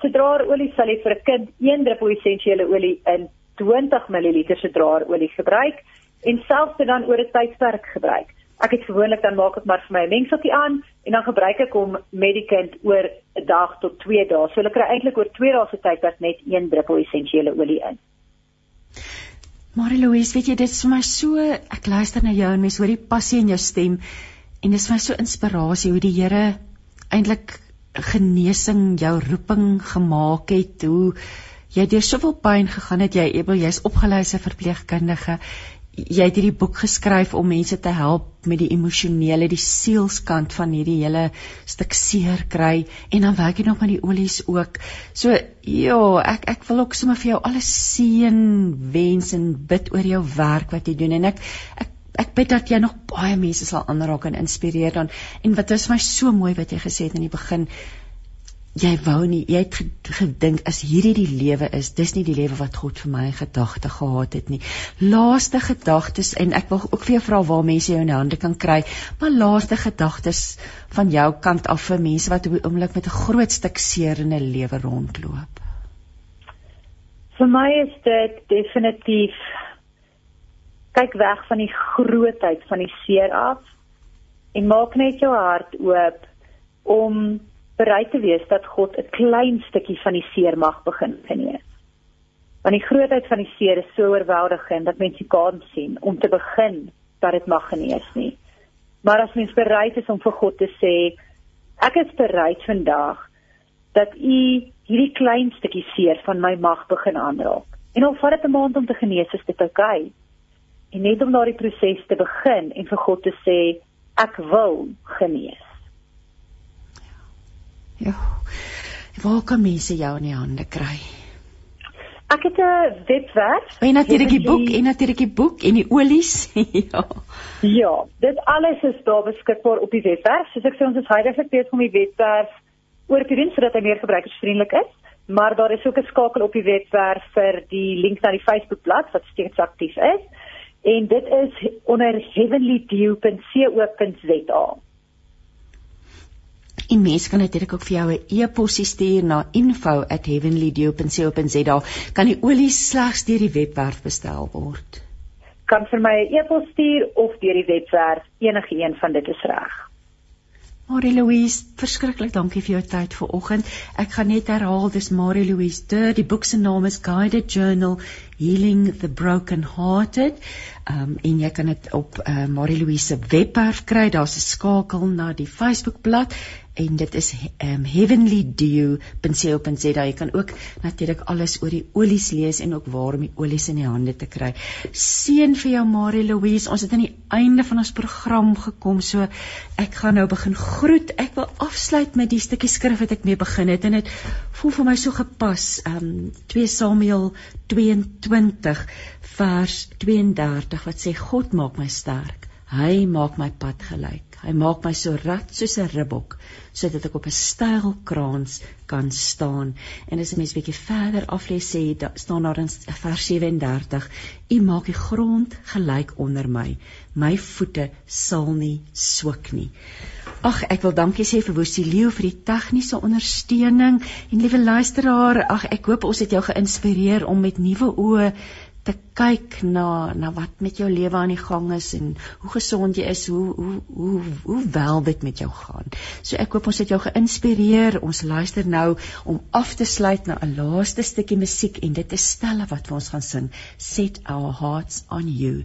se draarolie sal jy vir 'n kind 1 druppel essensiële olie in 20 ml se draarolie gebruik en selfs dit dan oor 'n tydperk gebruik. Ek het gewoonlik dan maak ek maar vir my 'n mengseltjie aan en dan gebruik ek hom met die kind oor 'n dag tot 2 dae. So hulle kry eintlik oor 2 dae se tydperk net 1 druppel essensiële olie in. Marie-Louise, weet jy, dit is vir my so ek luister na jou en mens hoor die passie in jou stem en dit is vir my so inspirasie hoe die Here eintlik genesing jou roeping gemaak het, hoe jy deur soveel pyn gegaan het, jy jy's opgelei as 'n verpleegkundige jy het hierdie boek geskryf om mense te help met die emosionele, die sielskant van hierdie hele stuk seer kry. En dan werk jy nog met die olies ook. So ja, ek ek wil ook sommer vir jou alles seën wens en bid oor jou werk wat jy doen. En ek ek ek bid dat jy nog baie mense sal aanraak en inspireer dan. En wat is my so mooi wat jy gesê het in die begin jy wou nie jy het gedink as hierdie die lewe is dis nie die lewe wat God vir my gedagte gehad het nie. Laaste gedagtes en ek wil ook vir jou vra waar mense jou in die hande kan kry maar laaste gedagtes van jou kant af vir mense wat op die oomblik met 'n groot stuk seer in 'n lewe rondloop. Vir my is dit definitief kyk weg van die grootheid van die seer af en maak net jou hart oop om bereid te wees dat God 'n klein stukkie van die seer mag begin genees. Want die grootheid van die seer is so oorweldigend dat mense kan sien om te begin dat dit mag genees nie. Maar as mens bereid is om vir God te sê, ek is bereid vandag dat U hierdie klein stukkie seer van my mag begin aanraak. En al vat dit 'n maand om te genees, is dit oukei. Okay. En net om daardie proses te begin en vir God te sê, ek wil genees. Ja. Waar kan mense jou in die hande kry? Ek het 'n webwerf. En natuurlik die boek en natuurlik die boek en die olies. ja. Ja, dit alles is daar beskikbaar op die webwerf. Soos ek sê ons is heidaglik besig om die webwerf oor te doen sodat hy meer gebruikersvriendelik is. Maar daar is ook 'n skakel op die webwerf vir die link na die Facebookblad wat steeds aktief is. En dit is onder heavenlydew.co.za. En mense kan natuurlik ook vir jou 'n e-pos stuur na info@heavenlydew.co.za. Kan die olie slegs deur die webwerf bestel word? Kan vir my 'n e-pos stuur of deur die webwerf, enige een van dit is reg. Marie Louise, verskriklik dankie vir jou tyd vanoggend. Ek gaan net herhaal, dis Marie Louise Dur. Die boek se naam is Guided Journal Healing the Broken Hearted. Um en jy kan dit op uh, Marie Louise se webwerf kry. Daar's 'n skakel na die Facebookblad en dit is um, heavenlydew.co.za. Jy kan ook natuurlik alles oor die olies lees en ook waar om die olies in die hande te kry. Seën vir jou Marie Louise. Ons het aan die einde van ons program gekom. So ek gaan nou begin groet. Ek wil afsluit met die stukkie skrif wat ek mee begin het en dit voel vir my so gepas. Um 2 Samuel 22 vers 32 wat sê God maak my sterk. Hy maak my pad gelyk. Hy maak my so rad soos 'n ribbok sodat ek op 'n styl kraans kan staan. En as 'n mens bietjie verder af lê sê da, staan daar in vers 37: U maak die grond gelyk onder my. My voete sal nie swik nie. Ag, ek wil dankie sê vir Woesie Leo vir die tegniese ondersteuning en liewe luisteraar, ag ek hoop ons het jou geïnspireer om met nuwe oë te kyk na na wat met jou lewe aan die gang is en hoe gesond jy is, hoe hoe hoe hoe wel dit met jou gaan. So ek hoop ons het jou geïnspireer. Ons luister nou om af te sluit na 'n laaste stukkie musiek en dit is stelle wat vir ons gaan sing. Set our hearts on you.